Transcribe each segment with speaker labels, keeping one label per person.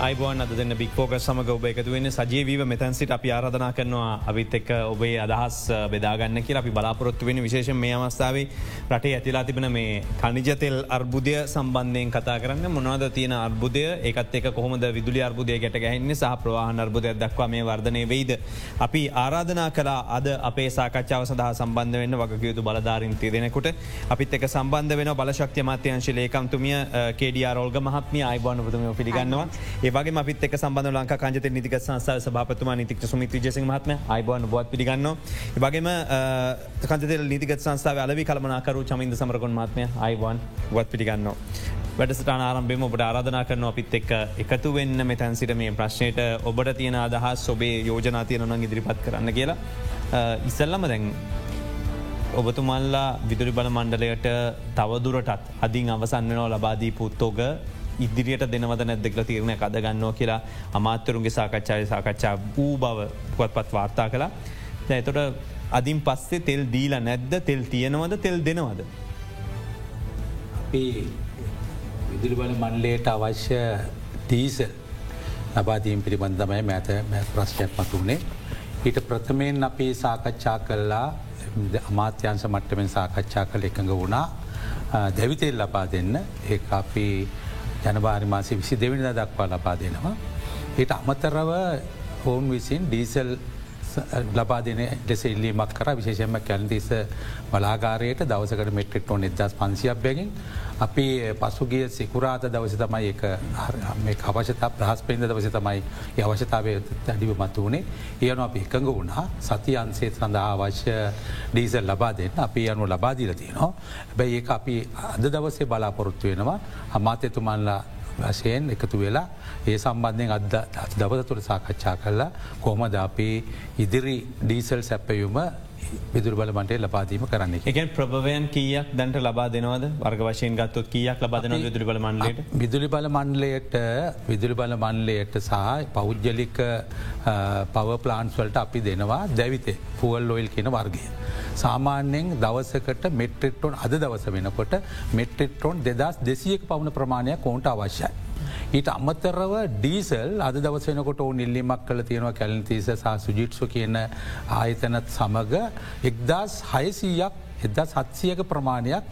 Speaker 1: අයිබෝන් අද දෙන්න බික්‍පෝක සමග ඔබ එකතුවෙන්න සජීවීව මෙතැන්සිට අපි ආරධනා කරනවා අවිත් එක් ඔබේ අදහස් බෙදාගන්න කිය අපි බලාපොරොත්තු වෙන විශේෂ මේ අවස්ථාවේ රටේ ඇතිලා තිබෙන මේ කනිජතෙල් අර්බුදය සම්බන්ධයෙන් කතා කරන්න. මොනවද තියෙන අර්බුදය? ඒකත් එක කොහොමද විදුලි අර්බුදය ගැට ගැහෙන්නේ සහ ප්‍රවාහන අර්බුදයක් දක්වා මේ වර්ධනය වෙයිද. අපි ආරාධනා කලා අද අපේ සාකච්ඡාව සඳහා සම්බන්ධ වෙන්න වගකයුතු බලධාරින්තය දෙනෙකුට අපිත් එක සම්බන්ධ වෙන බලශක්ති මත්‍යංශ ලේකම්තුමිය කේඩිය රෝල්ග මහත්ම අයිබෝන පුතුම පිළිගන්නවා. ඒවගේ අපිත් එක් සබඳ ලංක කංජත නිතික සංසාව සභාපතුමා නිතික සුමිත ජෙසි මහත්ම අයිබෝන් බොත් පිළිගන්න වගේම කන්තෙ නිතික සංස්ථාව අලවි කළමනාකරු චමින්ද සමරකොන් මත්මය අයිවන් වත් පිළිගන්න. වැඩසටාන ආරම්භෙම ඔබට ආරධනා කරන අපිත් එක් එකතු වෙන්න මෙතැන් සිට මේ ප්‍රශ්නයට ඔබට තියෙන අදහස් ඔබේ යෝජනා තියනනං ඉදිරිපත් කරන්න කියලා. ඉස්සල්ලම දැන් ඔබතුමල්ලා විදුරි බල මණ්ඩලයට තවදුරටත් අදින් අවසන්නනෝ ලබාදී පුත්තෝග ඉදිරියට දෙනවද නැද්දෙක්ල තීරණය කදගන්නවා කියලා අමාත්‍යරුන්ගේ සාකච්ඡාය සාකච්ඡා වූ බව පුවත්පත් වාර්තා කලා එතොට අදින් පස්සේ තෙල් දීල නැද්ද? තෙල් තියෙනවද? තෙල් දෙනවද.
Speaker 2: අපි විදුලිබල මණ්ලයට අවශ්‍ය දීස ලබාදීම් පිළිබඳමයි මෑත ප්‍රශ්නයක් මතුුණේ. ඊට ප්‍රථමයෙන් අපි සාකච්ඡා කල්ලා අමාත්‍යංශ මට්ටමෙන් සාකච්ඡා කළ එකඟ වුණා. දැවිතෙල් ලබා දෙන්න. ඒ අපි ජනවාරි මාසය විසි දෙවිනිද දක්වා ලබා දෙනවා. ඒට අමතරව ඔවුන් විසින් ඩීසල් ලබා දෙන ලෙස ඉල්ලීමක් කර. විශේෂම කැල්තිස බලාගාරයට දවසකට මෙට්‍රික් ටොන් එදස් පන්සියක් බැගින් අපි පසුගිය සිකුරාත දවස තමයි එක අවශ්‍යතා ප්‍රහස් පෙන්ද දවස තමයි අවශ්‍යතාවය දැඩිව මතු වනේ ඒයනු අප එකඟ වුණා. සති අන්සේ සඳහා අවශ්‍ය ඩීසල් ලබා දෙන්න. අපි යනු ලබාදීල තියනවා. බැයි ඒ අපි අද දවසේ බලාපොරොත්තු වෙනවා. අමාත්‍යතුමන්ලා වශයෙන් එකතු වෙලා ඒ සම්බන්ධයෙන් අද දවස තුළ සාකච්ඡා කරලා කොහොමද අපේ ඉදිරි ඩීසල් සැප්පයුම විදුර බලමට ලබාදීම කරන්න
Speaker 1: එක ප්‍රභවයන් කියක් දැන්ට ලබා දෙනවද වර්ග වශයෙන් ගත්තොත් කියක් ලබාදන විදුරි බල මන්ලට
Speaker 2: විදුලි බල මන්ලයට විදුලි බල මන්ලයට සහ පෞද්ගලික පව ප්ලාන්ස්වලට අපි දෙනවා දැවිතේ ෆුවල් ලොයිල් කියන වර්ගය. සාමාන්‍යයෙන් දවසකට මෙට්‍රිට්ටොන් අද දවස වෙනකොට මෙට්‍රිට්ටොන් දෙදස් දෙසියක පවුණ ප්‍රමාණයක් කෝන්ට අවශ්‍යයි. ඊට අමතරව ඩීසල් අද දවස වෙනකොට ඔවු නිල්ලිමක් කල තියෙනවා කැලන්තිස සහ සුජිට්සු කියන ආයතනත් සමඟ එක්දස් හයසීයක් එදා සත්සියක ප්‍රමාණයක්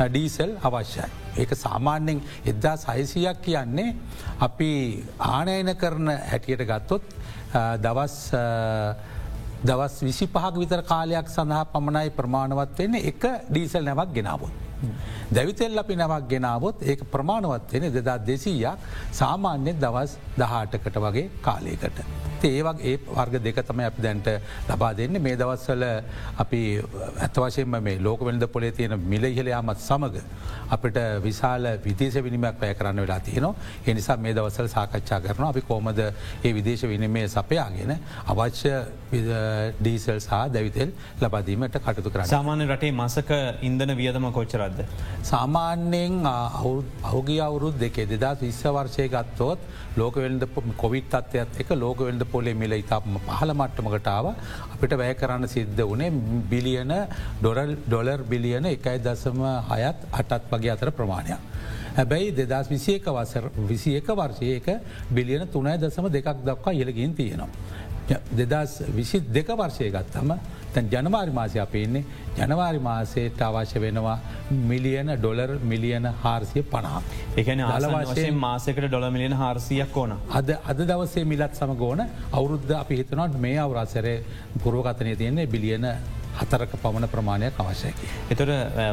Speaker 2: ඩීසල් අවශ්‍යයි. ඒක සාමාන්‍යෙන් එදදා සයිසියක් කියන්නේ අපි ආනයන කරන හැටියට ගත්තොත් දවස් දවස් විසි පහක් විතර කාලයක් සඳහා පමණයි ප්‍රමාණවත් වෙන්නේ එක ඩීසල් නැවක් ගෙනාවොත්. දැවිතෙල් අපි නැවක් ගෙනාවොත් ඒ ප්‍රමාණවත්වෙන දෙදා දෙසීයක් සාමාන්‍ය දවස් දහටකට වගේ කාලයකට. ඒවක් ඒ වර්ග දෙක තම අප දැන්ට ලබා දෙන්න. මේ දවස්වල අපි ඇත්වශයෙන්ම මේ ලෝකවෙලද පොලේ තියෙන මිලහිලයාමත් සමඟ අපට විශාල විදේශ විනිමයක් පැය කරන්න වෙලා තියෙනවා. එනිසා මේ දවසල් සාකච්ඡා කරන අපි කෝමද ඒ විදේශ විනිමය සපයාගෙන අවශ්‍ය ඩීසල් සහ දැවිතෙල් ලබාදීමට කටතු කර
Speaker 1: සාමාන්‍ය රටේ මසක ඉන්දන වියදම කොච්චරද්ද.
Speaker 2: සාමාන්‍යයෙන් පහුගේ අවුරුත් දෙකේ දෙදා විශ්ව වර්ෂය ගත්තොත් ලෝකවෙල්ද කොවිත් අත්වයත් එක ලෝකවෙල්ද පොලේ මිල ඉතාම පහල මට්ටමකටාව අපිට වැය කරන්න සිද්ධ වනේ බිලියන ඩොරල් ඩොලර් බිලියන එකයි දසම අයත් අටත් වගේ අතර ප්‍රමාණයක්. හැබැයි දෙදස් විසියක වසර විසි එක වර්ෂයක බිලියන තුනයි දසම දෙකක් දක්වා ඉලගින් තියෙනවා. දෙදස් විසි දෙක වර්ෂය ගත්තම තැන් ජනවාරි මාසය අපේන්නේ ජනවාරි මාසයට අවශ්‍ය වෙනවා මිලියන ඩොලර් මිලියන හාරසිය පනා.
Speaker 1: එකන අලවශයෙන් මාසකට ඩොල මිලියන හාරසියක් ඕන.
Speaker 2: අද අද දවසේ මිලත් සමගෝන අවුරුද්ධ අපි හිතනට මේ අවරාසරය පුරුවකතනය තියන්නේ බිලියන හතරක පමණ ප්‍රමාණයක් අවශ්‍යයකි.
Speaker 1: එතොට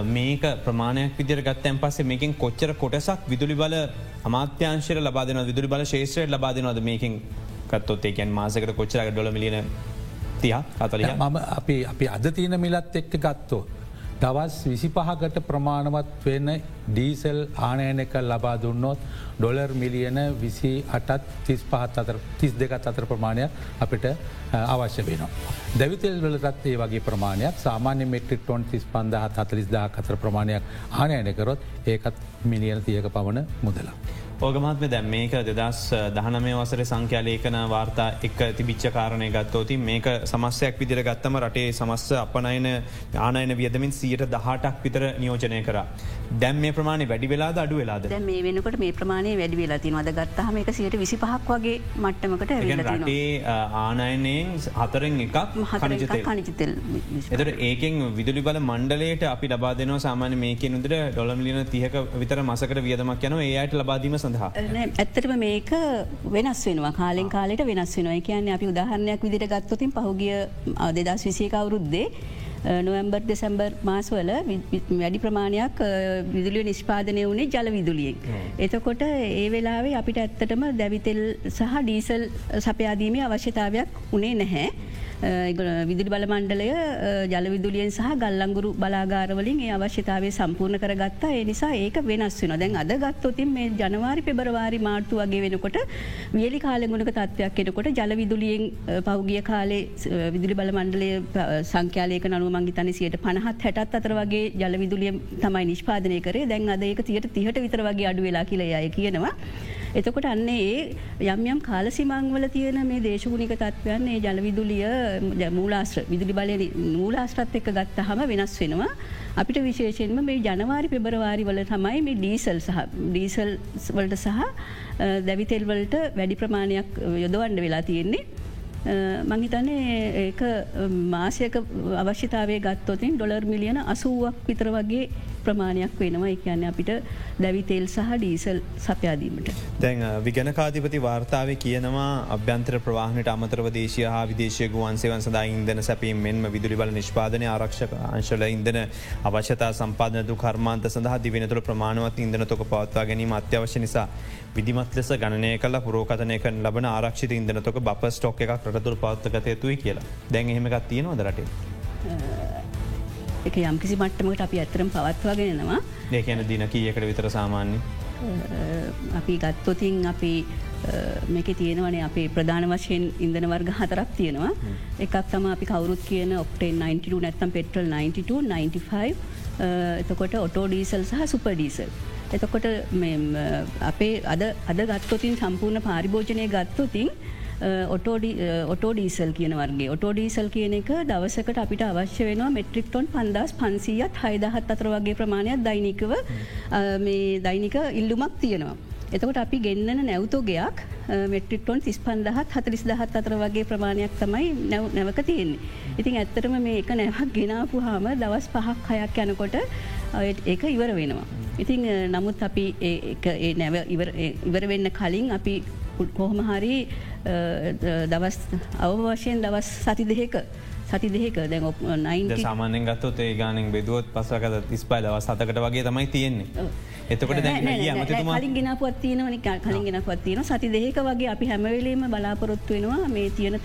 Speaker 1: මේක ප්‍රමාණයක් විදිර ගත්තයන් පස්සේ මේකින් කොච්චර කොටසක් විදුලි බල අමාත්‍යංශය ලබාදන විදුරි බල ශේෂත්‍රයට ලබාදනවද මේකින් කත්තොත් ඒකන් මාසකට කොච්චරක ඩොල මිලියන තිය අතලිය
Speaker 2: මම අපි අපි අද තියන මිලත් එක්ක ගත්තෝ. දවස් විසි පහකට ප්‍රමාණවත් වෙන ඩීසල් ආනයනක ලබා දුන්නොත් ඩොලර් මිලියන විසි අටත් තිස් පහත් අතර තිස් දෙකත් අතර ප්‍රමාණයක් අපිට අවශ්‍ය වෙනවා. දැවිතෙල් වලටත් ඒ වගේ ප්‍රමාණයක් සාමාන්‍ය මෙට්‍රික් ටොන් තිස් පන්දහත් අතලිස් දා අතර ප්‍රමාණයක් ආනයනකරොත් ඒකත් මිලියන තියක පවන මුදලා.
Speaker 1: ඕගමත්ම දැම් මේක දෙදස් දහනමේ වසර සංඛ්‍යාලේකන වාර්තා එක් තිබිච්ච කාරණය ගත්තෝති මේක සමස්යක් විදිර ගත්තම රටේ සමස්ස අපනයන ආනයන වියදමින් සියට දහටක් විතර නියෝජනය කර. දැම් මේ ප්‍රමාණය වැඩි වෙලා අඩු වෙලාද?
Speaker 3: මේ වෙනකට මේ ප්‍රමාණය වැඩි වෙලා තින අද ගත්තහම එක සියට විසි පහක් වගේ මට්ටමකට
Speaker 1: රටේ ආනයනයෙන් හතරෙන් එකක්
Speaker 3: හතර කනිචතෙල්
Speaker 1: එතට ඒකෙන් විදුලි බල මණ්ඩලයට අපි ලබා දෙනවා. සාමාන්‍ය මේක නුදර ඩොලම්ලින තියක විතර මසකට වියදමක් යන ඒයට ලබාදීම සඳහා.
Speaker 3: ඇත්තටම මේක වෙනස් වෙනවා. කාලෙන් කාලට වෙනස් වෙනවා. කියන්න අපි උදාහරණයක් විදිට ගත්තොතින් පහුගිය දෙදස් විසියක අවුරුද්දේ නොවම්බර් දෙසැම්බර් මාස්වල වැඩි ප්‍රමාණයක් විදුලිය නිෂ්පාදනය වුණේ ජල විදුලියෙන්. එතකොට ඒ වෙලාවේ අපිට ඇත්තටම දැවිතෙල් සහ ඩීසල් සපයාදීමේ අවශ්‍යතාවයක් උනේ නැහැ. විදුලි බල මණ්ඩලය ජලවිදුලියෙන් සහ ගල්ලංගුරු බලාගාරවලින් ඒ අවශ්‍යතාවය සම්පූර්ණ කරගත්තා. ඒ නිසා ඒක වෙනස් වෙන දැන් අද ගත්තොතින් මේ ජනවාරි පෙබරවාරි මාර්තු වගේ වෙනකොට වියලි කාලගුණක තත්වයක් එනකොට ජලවිදුලියෙන් පෞගිය කාලේ විදුලි බල මණ්ඩලය සංඛ්‍යාලයක නනු මංගිතන සියට පණහත් හැටත් අතර වගේ ජලවිදුලිය තමයි නිෂ්පාදනය කරේ. දැන් අද ඒක තියට තිහට විතර වගේ අඩු වෙලා කියලයය කියනවා. එතකොට අන්නේ ඒ යම් යම් කාලසිමංවල තියෙන මේ දේශගුණික තත්වයන් ඒ ජලවිදුලිය මූලාස්ත්‍ර විදුලි බලය නූලාස්ත්‍රත් එක්ක ගත්ත හම වෙනස් වෙනවා. අපිට විශේෂෙන්ම මේ ජනවාරි පෙබරවාරි වල තමයි මේ ඩීසල් සහ ඩීසල් වලට සහ දැවිතෙල්වලට වැඩි ප්‍රමාණයක් යොදවන්ඩ වෙලා තියෙන්නේ. මංහිතන්නේ ඒක මාසයක අවශ්‍යතාවය ගත්තොතින් ඩොලර් මිලියන අසුවක් විතර වගේ ප්‍රමාණයක් වෙනවා කියන්න අපිට දැවිතෙල් සහ ඩීසල් සපයාදීමට.
Speaker 1: දැන් විගනකාධිපති වාර්තාව කියනවා අභ්‍යන්තර ප්‍රවාහනට අමතරව දේශය හා විදේශය ගුවන්සේවන් සඳ ඉන්දන සැපීම මෙන්ම විදුලි බල නිෂ්පාදනය ආරක්ෂක අංශල ඉන්දන අවශ්‍යතා සම්පාදනතු කර්මාන්ත සඳහ දිවෙනතුළ ප්‍රමාණවත් ඉන්දන තොක පවත්වා ගැනීම අත්‍යවශ්‍ය නිසා විදිමත් ලෙස ගණනය කල පුරෝකතනයක ලබන ආරක්ෂිත ඉදනතොක බ ස්ටෝක් එකක් රටතුර පවත්තගත යුතුයි කියලා දැන් එහෙමකත් තියෙනවද රටේ.
Speaker 3: එක යම්කිසි මට්ටමට අපි ඇතරම් පවත්වාගෙනවා
Speaker 1: ඒකන දින කියකට විතර සාමාන්‍ය
Speaker 3: අපි ගත්තොතින් අපි මේක තියෙනවනේ අපේ ප්‍රධාන වශයෙන් ඉන්දන වර්ග හතරක් තියෙනවා. එකක් තම අපි කවරුත් කියන ඔක්ටේ 92 නැත්තම් පෙටල් 92 95 එතකොට ඔටෝ ඩීසල් සහ සුපඩීසල්. එතකොට අපේ අද අද ගත්තොතින් සම්පූර්ණ පාරිභෝජනය ගත්තොතින් ඔටෝ ඩීසල් කියන වර්ගේ ඔටෝ ඩීසල් කියන එක දවසකට අපිට අවශ්‍ය වෙනවා මෙට්‍රික්ටොන් පන්දස් පන්සීයත් හයිදහත් අතර වගේ ප්‍රමාණයක් දෛනිකව මේ දෛනික ඉල්ලුමක් තියෙනවා. එතකොට අපි ගෙන්න්නන නැවතෝගයක් මෙට්‍රික්ටොන් තිස් පන්දහත් හතලිස් දහත් අතර වගේ ප්‍රමාණයක් තමයි නැව් නැවක තියෙන්නේ. ඉතින් ඇත්තරම මේ එක නැවක් ගෙනාපු හාම දවස් පහක් හයක් යනකොට ඒක ඉවර වෙනවා. ඉතිං නමුත් අපි නැව ඉවර වෙන්න කලින් අපි කොහොම හරි දවස් අවම වශයෙන් දවස් සති දෙහෙක සති දෙහෙක දැන් ඔප නයින්
Speaker 1: සාමානෙන් ගත්තොත් ඒ ගානෙන් බෙදුවත් පසකද තිස්පයි දවස් සතකට වගේ තමයි තියෙන්නේ. එතකොට
Speaker 3: කලින් ගෙනපුත් තියනවනි කලින් ගෙනපත් තියෙන සති දෙක වගේ අපි හැමවෙලේම බලාපොරොත්තු වෙනවා මේ තියෙන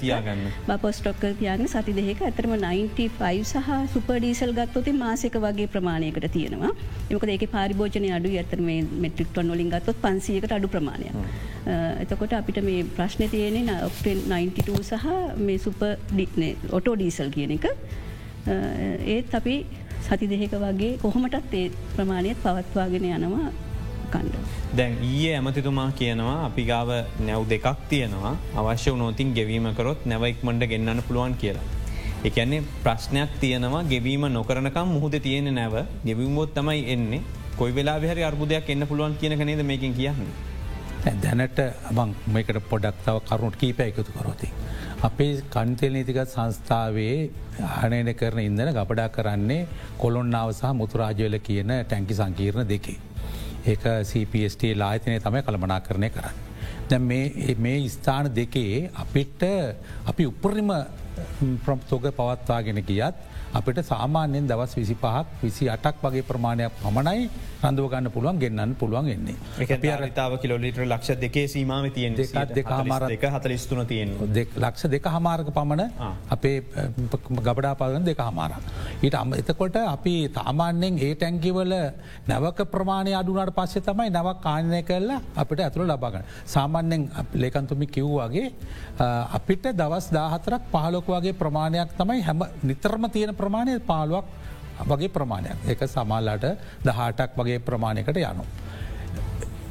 Speaker 1: තියාගන්න.
Speaker 3: බපොස්ටොක්ක තියන්න සති දෙක ඇතරම 95 සහ සුපඩීසල් ගත්තොති මාසක වගේ ප්‍රමාණයකට තියෙනවා. එමක ඒක පාරිභෝජනය අඩු ඇතර මේ මෙට්‍රික්ටොන් වලින් ගත්තොත් පන්සියකට අඩු ප්‍රමාණය එතකොට අපිට මේ ප්‍රශ්න තියෙනෙ ඔක්ටෙන් 92 සහ මේ සුප ඔටෝ ඩීසල් කියන එක. ඒත් අපි සති දෙහෙක වගේ කොහොමටත් ඒ ප්‍රමාණයත් පවත්වාගෙන යනවා කණ්ඩ.
Speaker 1: දැන් ඊයේ ඇමතිතුමා කියනවා අපි ගාව නැව් දෙකක් තියෙනවා අවශ්‍ය වනෝතින් ගෙවීමකරොත් නැවයික්මට ගෙන්න්න පුළුවන් කියලා. එකන්නේ ප්‍රශ්නයක් තියෙනවා ගෙවීම නොකරනකම් මුහද තියෙන නැව ගෙවීමොත් තමයි එන්නේ කොයි වෙලා හරි අර්බුදයක් එන්න පුළුවන් කියන නේද මේකින් කියන්න.
Speaker 2: දැනට අබං මේකට පොඩක් තව කරුණට කීප එකතු කරොති. අපේ කන්තෙල් නීතිකත් සංස්ථාවේ ආනයන කරන ඉදන ගබඩා කරන්නේ කොළොන්නාව සහ මුතුරාජවල කියන ටැංකි සංකීර්ණ දෙකේ. ඒක CPST ලායිතනය තමයි කළමනා කරණය කරන්න. දැ මේ ස්ථාන දෙකේ අපිට අපි උපරිම ප්‍රම්තෝග පවත්වාගෙන ගියත් අපිට සාමාන්‍යයෙන් දවස් විසි පහක් විසි අටක් වගේ ප්‍රමාණයක් පමණයි රඳුවගන්න පුළුවන් ගෙන්න්න පුළුවන් එන්නේ.
Speaker 1: තාව කිලෝලිට ලක්ෂ දෙකේ සීමාව තියෙන් දෙක හමාර එක හතලිස්තුන තියෙන්
Speaker 2: ලක්ෂ දෙක හමාරක පමණ අපේ ගබඩා පාගන දෙක හමාර. ඊට අම එතකොට අපි තාමාන්‍යෙන් ඒ ටැන්කිවල නැවක ප්‍රමාණය අඩුනාට පස්සේ තමයි නවක් කාණය කරලා අපිට ඇතුළ ලබාගන්න. සාමාන්‍යෙන් ලේකන්තුමි කිව්වාගේ අපිට දවස් දාහතරක් පහලොක වගේ ප්‍රමාණයක් තමයි හැම නිතරම තියෙන ප්‍රමාණය පාලුවක් වගේ ප්‍රමාණයක් එක සමාල්ලට දහටක් වගේ ප්‍රමාණයකට යනු.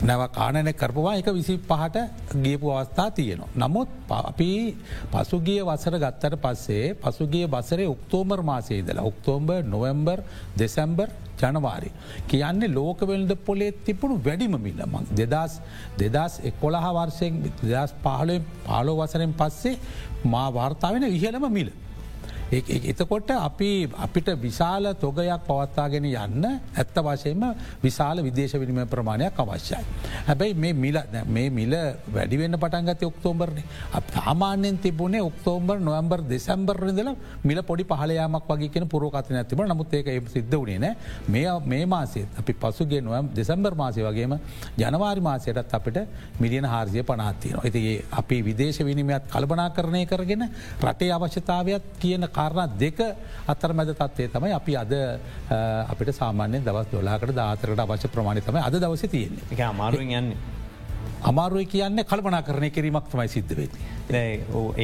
Speaker 2: නැව කාණන කරපවා එක විසි පහට ගියපු අවස්ථා තියෙනවා. නමුත් අපි පසුගිය වසර ගත්තට පස්සේ පසුගිය බසරේ ඔක්තෝමර් මාසේදල ඔක්තෝම්බර් නොවම්බර් දෙසැම්බර් ජනවාරි. කියන්නේ ලෝකවෙල්ද පොලේ තිබුණු වැඩිම මිල්ල මං දෙදස් දෙදස් එකොළහ වර්ෂයෙන් දෙදස් පාලුවෙන් පාලෝ වසරෙන් පස්සේ මා වාර්තාාවෙන ඉහළම මිල. එතකොට අපි අපිට විශාල තොගයක් පවත්තාගෙන යන්න ඇත්ත වශයෙන්ම විශාල විදේශ විනිම ප්‍රමාණයක් අවශ්‍යයි. හැබැයි මේ මිල මේ මිල වැඩිවෙන්න පටන්ගත ඔක්තෝබර්න සාමාන්‍යෙන් තිබුණේ ඔක්තෝම්බර් නොවම්බර් දෙසම්බර්රදල මිල පොඩි පහලයාමක් වගේ කියෙන පුරෝකතන ඇතිබ නමුත් ඒක ඒ සිද්ධ වනේ නෑ මේ මේ මාසේ අපි පසුගේ නොවම් දෙසම්බර් මාසය වගේම ජනවාරි මාසයටත් අපිට මිලියන හාර්සිය පනාත්තියන. ඇතිගේ අපි විදේශ විනිමයත් කල්පනා කරණය කරගෙන රටේ අවශ්‍යතාවයක් කියන කාරණ දෙක අතර මැද තත්වේ තමයි අපි අද අපිට සාමාන්‍ය දවස් දොලාකට දාතරට අවශ්‍ය ප්‍රමාණය තමයි අද දවස තියෙන්නේ
Speaker 1: එක අමාරුවෙන් යන්නේ.
Speaker 2: අමාරුව කියන්න කල්පනා කරණය කිරීමක් තමයි සිද්ධ වෙති.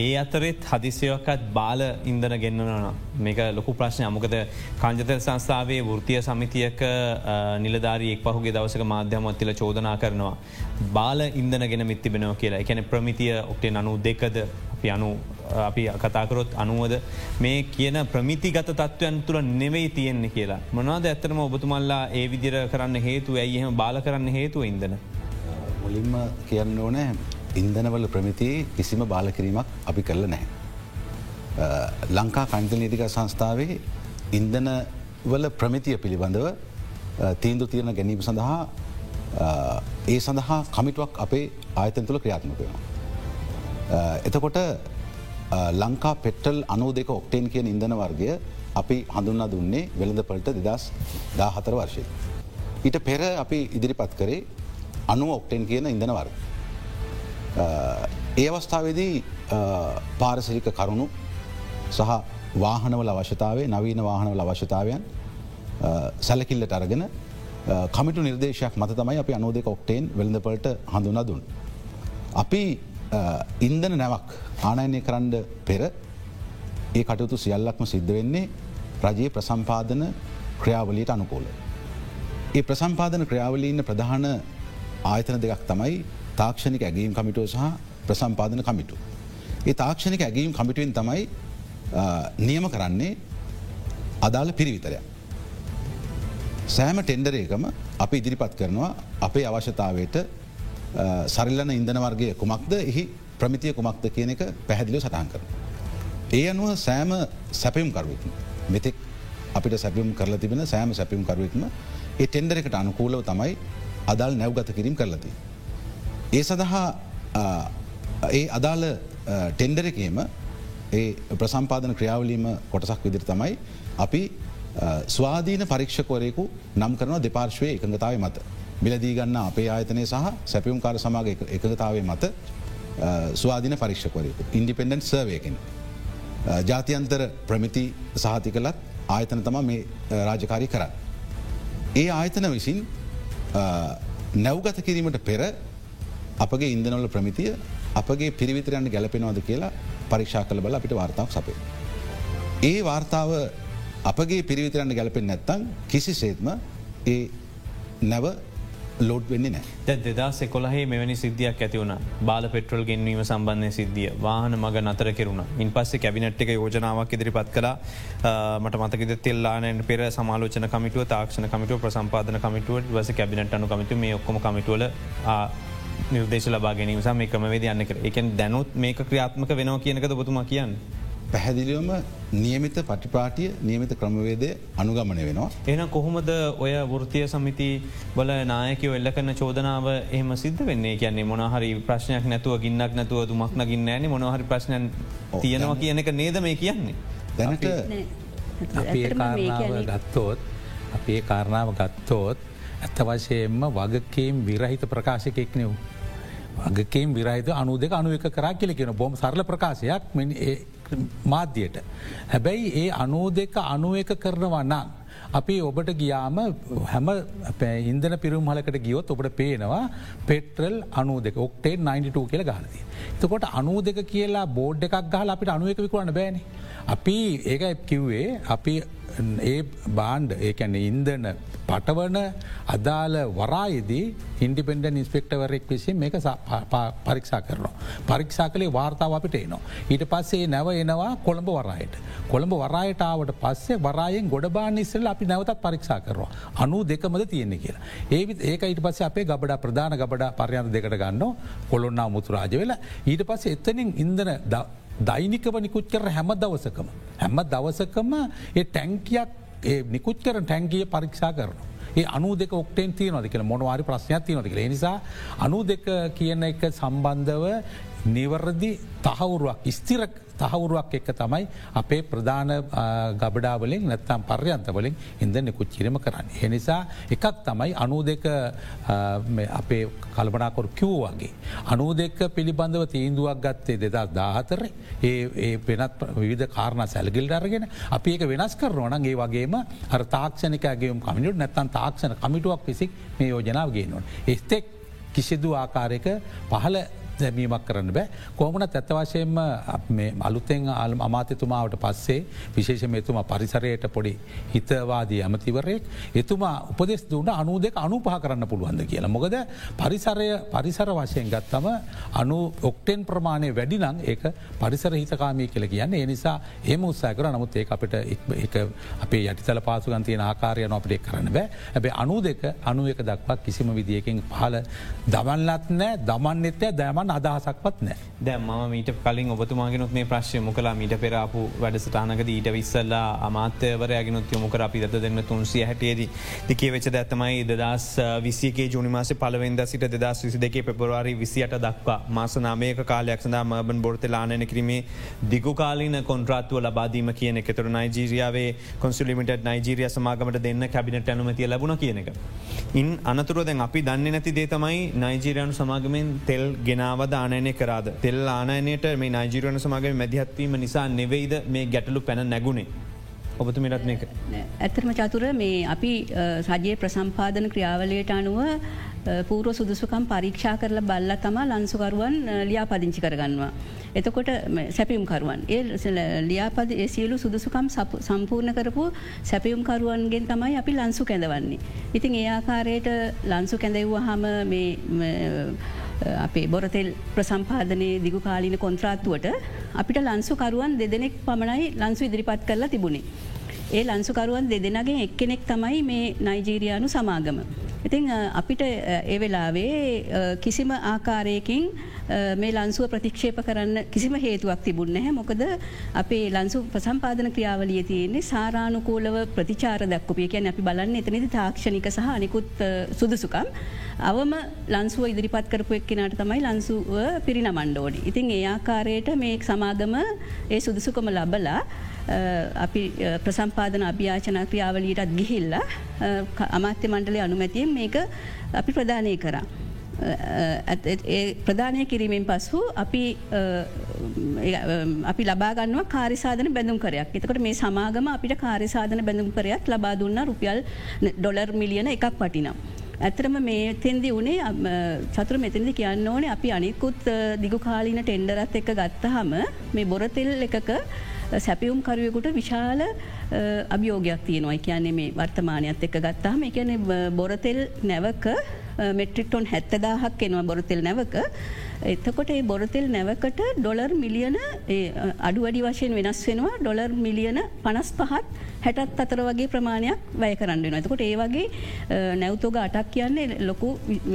Speaker 1: ඒ අතරෙත් හදිසියොකත් බාල ඉන්දන ගෙන්න්නන මේක ලොකු ප්‍රශ්නය අමකද කාංජතර සංස්ථාවේ වෘතිය සමිතියක නිලධාරයෙක් පහුගේ දවසක මාධ්‍යමත්තිල චෝදනා කරනවා. බාල ඉන්දන ගෙන මිත්තිබෙනෝ කියලා එකැන ප්‍රමිතිය ඔක්ටේ අනු දෙකද අපි අනු අපි කතාකරොත් අනුවද මේ කියන ප්‍රමිතිගත තත්ත්වයන් තුළ නෙවෙයි තියෙන්නේ කියලා. මොනාද ඇත්තරම ඔබතුමල්ලා ඒ විදිර කරන්න හේතු ඇයිහෙම බාල කරන්න හේතුව ඉදන.
Speaker 4: මුලින්ම කියන්න ඕනෑ ඉන්දනවල ප්‍රමිතියේ කිසිම බාලකිරීමක් අපි කරල නැහැ. ලංකා කංජල නීතික සංස්ථාවේ ඉන්දන වල ප්‍රමිතිය පිළිබඳව තීන්දු තියන ගැනීම සඳහා ඒ සඳහා කමිටුවක් අපේ ආයතන් තුළ ක්‍රියාත්මක වෙනවා. එතකොට ලංකා පෙටල් අනු දෙක ඔක්ටේන් කියන ඉදන වර්ගය අපි හඳුන්නා දුන්නේ වෙළඳ පලට දෙදස් දා හතර වර්ෂය. ඊට පෙර අපි ඉදිරිපත් කරේ අනුව ඔක්ටෙන් කියන ඉදන වර්ග. ඒ අවස්ථාවේදී පාරසිරික කරුණු සහ වාහනවල අවශ්‍යතාවේ නවීන වාහනවල අවශ්‍යතාවයන් සැලකිල්ලට අරගෙන කමිටු නිර්දේශයක් මත තමයි අපි අනෝදක ඔක්ටේන් වෙළඳපලට හඳුනා දුන්. අපි ඉන්දන නැවක් ආනයනය කරන්න පෙර ඒ කටයුතු සියල්ලක්ම සිද්ධ වෙන්නේ රජයේ ප්‍රසම්පාදන ක්‍රියාවලීට අනුකෝල. ඒ ප්‍රසම්පාදන ක්‍රියාවලීන්න ප්‍රධාන ආයතන දෙකක් තමයි තාක්ෂණික ඇගීම් කමිටුව සහ ප්‍රසම්පාදන කමිටු. ඒ තාක්ෂණික ඇගීම් කමිටුවෙන් තමයි නියම කරන්නේ අදාළ පිරිවිතරය. සෑම ටෙන්ඩරේකම අපි ඉදිරිපත් කරනවා අපේ අවශ්‍යතාවයට සරිල්ලන ඉන්දන වර්ගය කුමක්ද එහි ප්‍රමිතිය කුමක්ද කියන එක පැහැදිලිව සටහන් කර. ඒ අනුව සෑම සැපයුම් කරුවක්ම මෙතෙක් අපිට සැපියුම් කරලා තිබෙන සෑම සැපියුම් කරුවක්ම ඒ ටෙන්ඩර එකට අනුකූලව තමයි අදල් නැව්ගත කිරීම කරලති. ඒ සඳහා ඒ අදාළ ටෙන්ඩරකේම ඒ ප්‍රසම්පාදන ක්‍රියාවලීම කොටසක් විදිර තමයි අපි ස්වාධීන පරීක්ෂකවරයකු නම් කරන දෙපාර්ශවය එකඟතාව මත. මිලදී ගන්න අපේ ආයතනය සහ සැපියුම් කාර සමාග එකඟතාවේ මත ස්වාධීන පරීක්ෂකවරයකු ඉන්ඩිපෙන්ඩන්් සර්වයකෙන්. ජාතියන්තර ප්‍රමිති සහති කළත් ආයතන තම මේ රාජකාරි කර. ඒ ආයතන විසින් නැව්ගත කිරීමට පෙර අපගේ ඉන්දනොල ප්‍රමිතිය අපගේ පිරිවිතරයන්න ගැලපෙනවාද කියලා පරීක්ෂා කළ බල අපිට වාර්තාවක් සපේ. ඒ වාර්තාව අපගේ පිරිවිතරන්න ගැලපෙන් නැත්තං කිසි සේත්ම ඒ නැව ලෝඩ් වෙන්නේ නෑ
Speaker 1: දෙදස් කොලහේ මෙවැනි සිද්ධියක් ඇති වුණ. බාල පෙට්‍රල් ගෙන්වීම සම්බන්ධය සිද්ධිය. වාහන මග නතර කෙරුණ. ඉන් පස්සේ කැබිනට් එක යෝජනාවක් ඉදිරිපත් කලා මට මතකද තෙල්ලානන් පෙර සමාලෝචන කමිටුව තාක්ෂණ කමිටුව ප්‍රසම්පාදන කමිටුවට වස කැබිනට අනු කමිතු මේ ඔක්කොම කමිටුවල නිර්දේශ ලබා ගැනීම සම මේ ක්‍රමවේද යන්න කර එකන් දැනුත් මේක ක්‍රියාත්මක වෙනවා කියනකද බොතුම කියන්න.
Speaker 4: පැහැදිලිවම නියමිත පටිපාටිය නියමිත ක්‍රමවේදය අනුගමන වෙනවා.
Speaker 1: එන කොහොමද ඔය වෘතිය සමිති බල නායකව එල්ල කන්න චෝදනාව එහම සිද්ධ වෙන්නේ කියන්නේ මොනහරි ප්‍රශ්නයක් නැතුව ගින්නක් නැතුව දුමක් නගින්න ෑන මොනහරි ප්‍රශ්නයන් තියෙනවා කියන එක නේද මේ කියන්නේ.
Speaker 4: දැනට
Speaker 2: අපේ කාරණාව ගත්තෝත් අපේ කාරණාව ගත්තෝත් ඇත්ත වශයෙන්ම වගකීම් විරහිත ප්‍රකාශකෙක් නෙව්. වගකීම් විරහිත අනු දෙක අනුව එක කරා කියල කියෙන බොම සරල ප්‍රකාශයක් මාධ්‍යයට. හැබැයි ඒ අනෝ දෙක අනුව එක කරනවා නම්. අපි ඔබට ගියාම හැම ඉන්දන පිරුම් හලකට ගියොත් ඔබට පේනවා පෙට්‍රල් අනු දෙක ඔක්ටේ 92 කියල ගහලද. තකොට අනු දෙක කියලා බෝඩ් එකක් ගහල අපිට අනුවක විකුරන්න බෑන. අපි ඒක කිව්වේ අපි ඒ බාන්්ඩ ඒකැන ඉන්දන පටවන අදාළ වරායේදී ඉන්ඩිපෙන්ඩ ඉස්පෙක්ටවරෙක් විසින් මේක පරික්ෂා කරනවා. පරික්ෂා කලේ වාර්තාව අපිට එනවා. ඊට පස්සේ නැව එනවා කොළඹ වරායට. කොළඹ වරායටාවට පස්සේ වරායෙන් ගොඩබාන ඉස්සල අපි නැවතත් පරික්ෂා කරවා. අනු දෙකමද තියෙන්නේ කියලා. ඒවිත් ඒක ඊට පස්ස අපේ ගබඩ ප්‍රධාන ගබඩ පරයන්ත දෙකට ගන්න කොළොන්නා මුතුරාජ වෙලා ඊට පස්සේ එතනින් ඉන්දන දෛනිකව නිකුත් කර හැම දවසකම. හැම දවසකම ඒ ටැංකියක් නිකුත් කර ටැංගිය පරීක්ෂා කරනවා. ඒ අනු දෙක ඔක්ටෙන් තියනොද කියල මොනවාරි ප්‍රශ්නයක් තියනොද කියල නිසා අනු දෙක කියන එක සම්බන්ධව නිවරදි තහවුරුවක් ස්තිරක් තහවුරුවක් එක්ක තමයි අපේ ප්‍රධාන ගබඩාවලින් නැත්තම් පර්යන්තවලින් ඉඳනෙකුත් කිරීම කරන්න. එනිසා එකක් තමයි අනු දෙක අපේ කල්පනාකොර කිව් වගේ. අනු දෙක පිළිබඳව තීන්දුවක් ගත්තේ දෙදස් දාහතර ඒ වෙනත් විධ කාරණ සැලගිල් අරගෙන අපි ඒක වෙනස් කරනවන ඒ වගේම හර තාක්ෂණකගේම කමිටු නැත්තන් තාක්ෂණ කමිටුවක් පිසික් මේ යෝජනාව ගේනවා. එස්තෙක් කිසිදු ආකාරයක පහල දැමීමක් කරන්න බෑ. කෝමනත් ඇත්ත වශයෙන්ම අලුතෙන් අල් අමාතතුමාවට පස්සේ විශේෂම එතුමා පරිසරයට පොඩි හිතවාදී ඇමතිවරයෙක් එතුමා උපදෙස් දුන්න අනු දෙක අනු පහ කරන්න පුළුවන්ද කියලා. මොකද පරිසරය පරිසර වශයෙන් ගත්තම අනු ඔක්ටෙන් ප්‍රමාණය වැඩිනං ඒ පරිසර හිතකාමී කියල කියන්න. ඒ නිසා ඒම උත්සාකර නමුත් ඒ අපිට අපේ යටිතල පාසුගන්තියන ආකාරයන අපිට කරන්න බෑ. ඇබේ අනු දෙක අනු එක දක්වක් කිසිම විදිියකින් පහල දමන්ලත් නෑ දමන්නෙත්තය දෑමන් අදහසක්වත් නෑ
Speaker 1: දැ ම මීට කලින් ඔබතුමාගෙනුත් මේ ප්‍රශ්ය මොකලා මීට පෙරාපු වැඩසටානකද ඊට විස්සල්ලා අමාත්‍යවරයගෙනුත් යොමුකර අපි දත දෙන්න තුන්සිය හැටියේද. දිකේ වෙච්ච ඇත්තමයි දදස් විසියගේ ජනිමාස පලවෙද සිට දස් විසි දෙකේ පෙපරවාරි විසියට දක්වා මාස නාමයක කාලයක් සඳ මබන් බොර්ත ලානන කිරීමේ දිගු කාලින කොන්ත්‍රාත්තුව ලබාදීම කියන එකතුර නයිජීරියාවේ කොන්සුලිමිට නයිජීරිය සමාගමට දෙන්න කැබිනට ඇනුමතිය ලැබුණ කියන එක. ඉන් අනතුරදැන් අපි දන්න නැති දේ තමයි නයිජීරයනු සමාගමෙන් තෙල් ගෙනාවද ආනයනය කරාද. තෙල් ආනයනයට මේ නයිජීරයන සමාගම මැදිහත්වීම නිසා නෙවෙයිද මේ ගැටලු පැන නැගුණේ. ඔබතු මිරත් මේක.
Speaker 3: ඇත්තම චතුර මේ අපි සජයේ ප්‍රසම්පාදන ක්‍රියාවලයට අනුව පූර්ව සුදුසුකම් පරීක්ෂා කරලා බල්ල තමා ලන්සුකරුවන් ලියා පදිංචි කරගන්නවා. එතකොට සැපියුම්කරුවන් ඒ ලියාපද සියලු සුදුසුකම් සම්පූර්ණ කරපු සැපියුම්කරුවන්ගෙන් තමයි අපි ලන්සු කැඳවන්නේ. ඉතින් ඒ ආකාරයට ලන්සු කැඳව්ව හම අපේ බොරතෙල් ප්‍රසම්පාදනය දිගු කාලින කොන්ත්‍රාත්තුවට අපිට ලන්සුකරුවන් දෙදෙනෙක් පමණයි ලන්සු ඉදිරිපත් කරලා තිබුණේ. ඒ ලන්සුකරුවන් දෙදෙනගේ එක්කෙනෙක් තමයි මේ නයිජීරයානු සමාගම. ඉතිං අපිට ඒ වෙලාවේ කිසිම ආකාරයකින් මේ ලන්සුව ප්‍රතික්ෂේප කරන්න කිසිම හේතුවක් තිබුණ හැ මොකද අපේ ලන්සු ප්‍රසම්පාදන ක්‍රියාවලිය තියෙන්නේ සාරානුකූලව ප්‍රතිචාර දක්කපිය කියැන අපි බලන්න එතනති තාක්ෂණික සහ අනිකුත් සුදුසුකම්. අවම ලන්සුව ඉදිරිපත් කරපු එක්කෙනට තමයි ලන්සුව පිරිනමණ්ඩෝඩි. ඉතින් ඒ ආකාරයට මේ සමාගම ඒ සුදුසුකම ලබලා අපි ප්‍රසම්පාදන අභ්‍යාචන ක්‍රියාවලීටත් ගිහිල්ලා අමාත්‍ය මණ්ඩලය අනුමැතියෙන් මේක අපි ප්‍රධානය කරා. ප්‍රධානය කිරීමෙන් පසු අපි අපි ලබාගන්නවා කාරිසාධන බැඳුම් කරයක් එතකට මේ සමාගම අපිට කාරිසාධන බැඳුම් කරයක් ලබා දුන්න රුපියල් ඩොලර් මිලියන එකක් පටිනම්. ඇතරම මේ තෙන්දි වනේ චතුර මෙතැදි කියන්න ඕනේ අපි අනිකුත් දිගු කාලින ටෙන්ඩරත් එක ගත්තහම මේ බොරතෙල් එකක සැපියුම් කරුවෙකුට විශාල අභියෝගයක් තියෙනවා. කියන්නේ මේ වර්තමානයත් එක්ක ගත්තාම එකන බොරතෙල් නැවක මෙට්‍රික්ටොන් හැත්තදාහක් එනවා බොරතෙල් නැවක. එතකොට ඒ බොරතෙල් නැවකට ඩොලර් මිලියන අඩුවඩි වශයෙන් වෙනස් වෙනවා ඩොලර් මිලියන පනස් පහත් හැටත් අතර වගේ ප්‍රමාණයක් වැය කරන්න වෙන. එතකොට ඒ වගේ නැවතෝග අටක් කියන්නේ ලොකු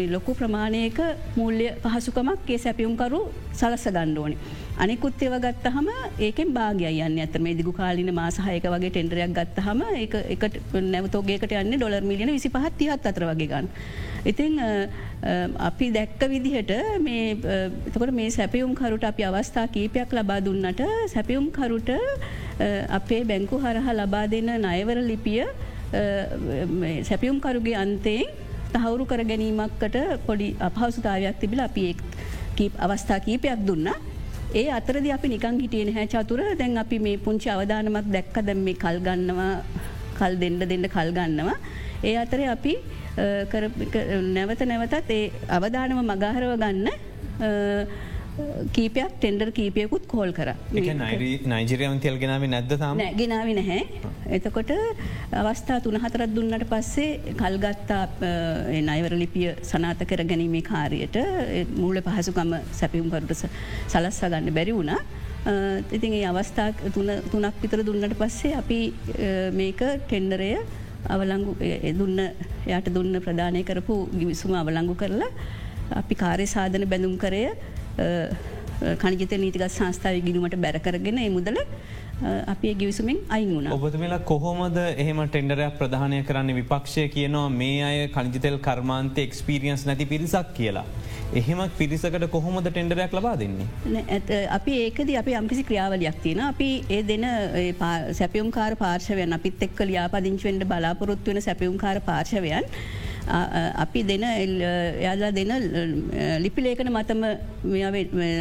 Speaker 3: ලොකු ප්‍රමාණයක මූල්‍ය පහසුකමක් ඒ සැපියුම්කරු සලස්ස ගණ්ඩෝනි. අනෙකුත් ඒව ගත්තහම ඒකෙන් භාගය යන්න ඇත මේ දිගු කාලින මාසාහයක වගේ ටෙන්ඩරයක් ගත්තහම එකට නැවතෝගේකට යන්න ඩොලර් මිලියන විසි පහත් තිහත් අතර වගේ ගන්න. ඉතිං අපි දැක්ක විදිහට එතකොට මේ සැපියුම් කරුට අපි අවස්ථා කීපයක් ලබා දුන්නට සැපියුම් කරුට අපේ බැංකු හරහා ලබා දෙන්න නයවර ලිපිය සැපියුම්කරුගේ අන්තයෙන් තහවුරු කර ගැනීමක්කට පොඩි අපහසුතාවයක් තිබිල අපි අවස්ථා කීපයක් දුන්න. ඒ අතරද අපි නිකං හිටියෙන හැ චතුර දැන් අපි මේ පුංචි අවධානමක් දැක්ක දැම් මේ කල් ගන්නවා කල් දෙන්න දෙන්න කල් ගන්නවා. ඒ අතර අපි නැවත නැවතත් ඒ අවධානම මගහරව ගන්න කීපයක් ටෙන්ඩර් කීපයකුත් කෝල් කර.
Speaker 1: නයිජරයන් තෙල් ගෙනාව නැද්ද තාම?
Speaker 3: ගෙනාව නැහැ. එතකොට අවස්ථා තුන හතරත් දුන්නට පස්සේ කල්ගත්තා නයවර ලිපිය සනාත කර ගැනීමේ කාරයට මූල පහසුකම සැපියුම්කරුට සලස්සා ගන්න බැරි වුණා. ඉතින් ඒ අවස්ථා තුනක් විතර දුන්නට පස්සේ අපි මේක ටෙන්ඩරය අවලංගු දුන්න යට දුන්න ප්‍රධානය කරපු ගිවිසුම අවලංගු කරලා අපි කාරය සාධන බැඳුම් කරය කනිජත නීතික සංස්ථාව ගිනුමට බැරකරගෙන මුදල අපේ ගිවිසුමින් අයින් වුණ
Speaker 1: ඔබතුමලා කොහොමද එහෙම ටෙන්ඩරයක් ප්‍රධානය කරන්න විපක්ෂය කියනවා මේ අය කනිජතෙල් කර්මාන්තය එක්ස්පිරියන්ස් නැති පිරිසක් කියලා. එහෙම පිරිසකට කොහොමද ටෙන්ඩරයක් ලබා දෙන්නේ.
Speaker 3: අපි ඒකද අපි අම්කිසි ක්‍රියාවලයක් තියෙන අපි ඒ දෙන සැපියුම් කාර පාර්ශවයන් අපිත් එක්ක ලියාපදිංචුවෙන්ට බලාපොරොත්තු වෙන සැපියුම් කාර පාර්ශවයන් අපි දෙන යාලා දෙන ලිපිලේකන මතම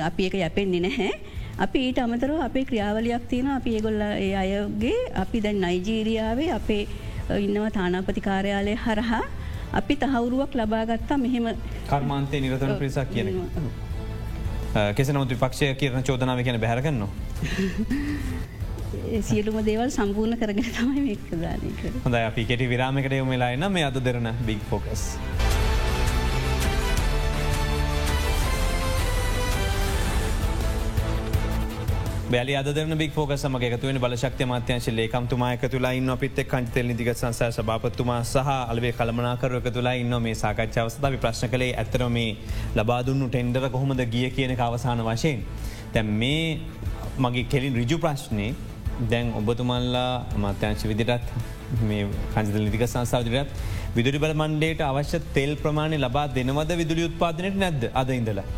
Speaker 3: අපි එක යැපෙන්නේ නැහැ. අපි ඊට අමතරව අපේ ක්‍රියාවලයක් තියෙන අපි ඒගොල්ල ඒ අයගේ අපි දැන් නයිජීරියාවේ අපේ ඉන්නවා තානාපති කාර්යාලය හරහා අපි තහවුරුවක් ලබාගත්තා මෙහෙම
Speaker 1: කර්මාන්තය නිරතන පිරිසක් කියන කෙසනමුතු පක්ෂය කියරන චෝදනාව කියන බැහරගන්නවා.
Speaker 3: සියලුම දේවල් සම්පූර්ණ කරගෙන තමයි මේ ප්‍රධානය කර
Speaker 1: හොඳ අපි කෙටි විරාමකට යොමලා එන්න මේ අද දෙරන බික් ෆෝකස්. බැලි අදරන බික් ෝක සම එකතුවෙන බලශක්ති මාත්‍යංශ ලේකම්තුමා එක තුලා ඉන්න අපිත් කංචතෙල් නිදිග සංසය සභාපත්තුමා සහ අලවේ කළමනාකරක තුලා ඉන්න මේ සාකච්ඡාවස්ථාව ප්‍රශ්න කළේ ඇතර මේ ලබාදුන්නු ටෙන්ඩර කොහොමද ගිය කියන අවසාන වශයෙන්. තැම් මේ මගේ කෙලින් රිජු ප්‍රශ්නය දැන් ඔබතුමල්ලා අමාත්‍යංශ විදිරත් මේ කංචතල නිදික සංසාාවදිරත් විදුරි බල මණ්ඩේට අවශ්‍ය තෙල් ප්‍රමාණය ලබා දෙනවද විදුලි උත්පාදනයට නැද්ද අද ඉඳලා.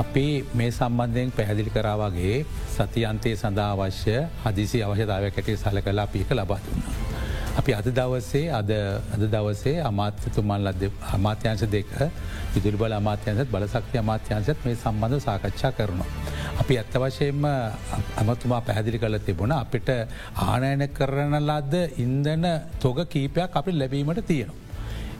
Speaker 2: අපි මේ සම්බන්ධයෙන් පැහැදිලි කරාවගේ සති අන්තයේ සඳහා අවශ්‍ය හදිසි අවශ්‍යතාවයක් ඇටේ සල කලා පික ලබා දුන්නා. අපි අද දවසේ අද අද දවසේ අමාත්‍යතුමන් ලද අමාත්‍යංශ දෙක විදුරබල අමාත්‍යන්සත් බලසක්ති අමාත්‍යංශත් මේ සම්බන්ධ සාකච්ඡා කරනවා. අපි ඇත්ත වශයෙන්ම ඇමතුමා පැහැදිලි කල තිබුණ අපිට ආනයන කරන ලද්ද ඉන්දන තොග කීපයක් අපි ලැබීමට තියෙනවා.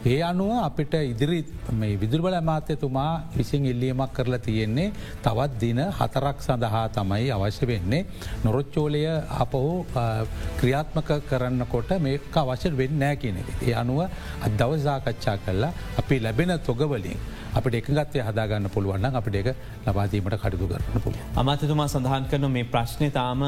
Speaker 2: ඒ අනුව අපිට ඉදිරි මේ විදුරබල ඇමාත්‍යතුමා විසින් ඉල්ලියමක් කරලා තියෙන්නේ තවත් දින හතරක් සඳහා තමයි අවශ්‍ය වෙන්නේ. නොරොච්චෝලය අපහු ක්‍රියාත්මක කරන්නකොට මේක අවශ්‍ය වෙන්න නෑ කියන එක. ඒ අනුව අදවසාකච්ඡා කරලා අපි ලැබෙන තොගවලින්. අපට එකගත්තය හදාගන්න පුළුවන්න අපට එක ලබාදීමට කටයුතු කරන්න පුළ.
Speaker 1: අමාතතුමා සඳහන් කරන මේ ප්‍රශ්නය තාම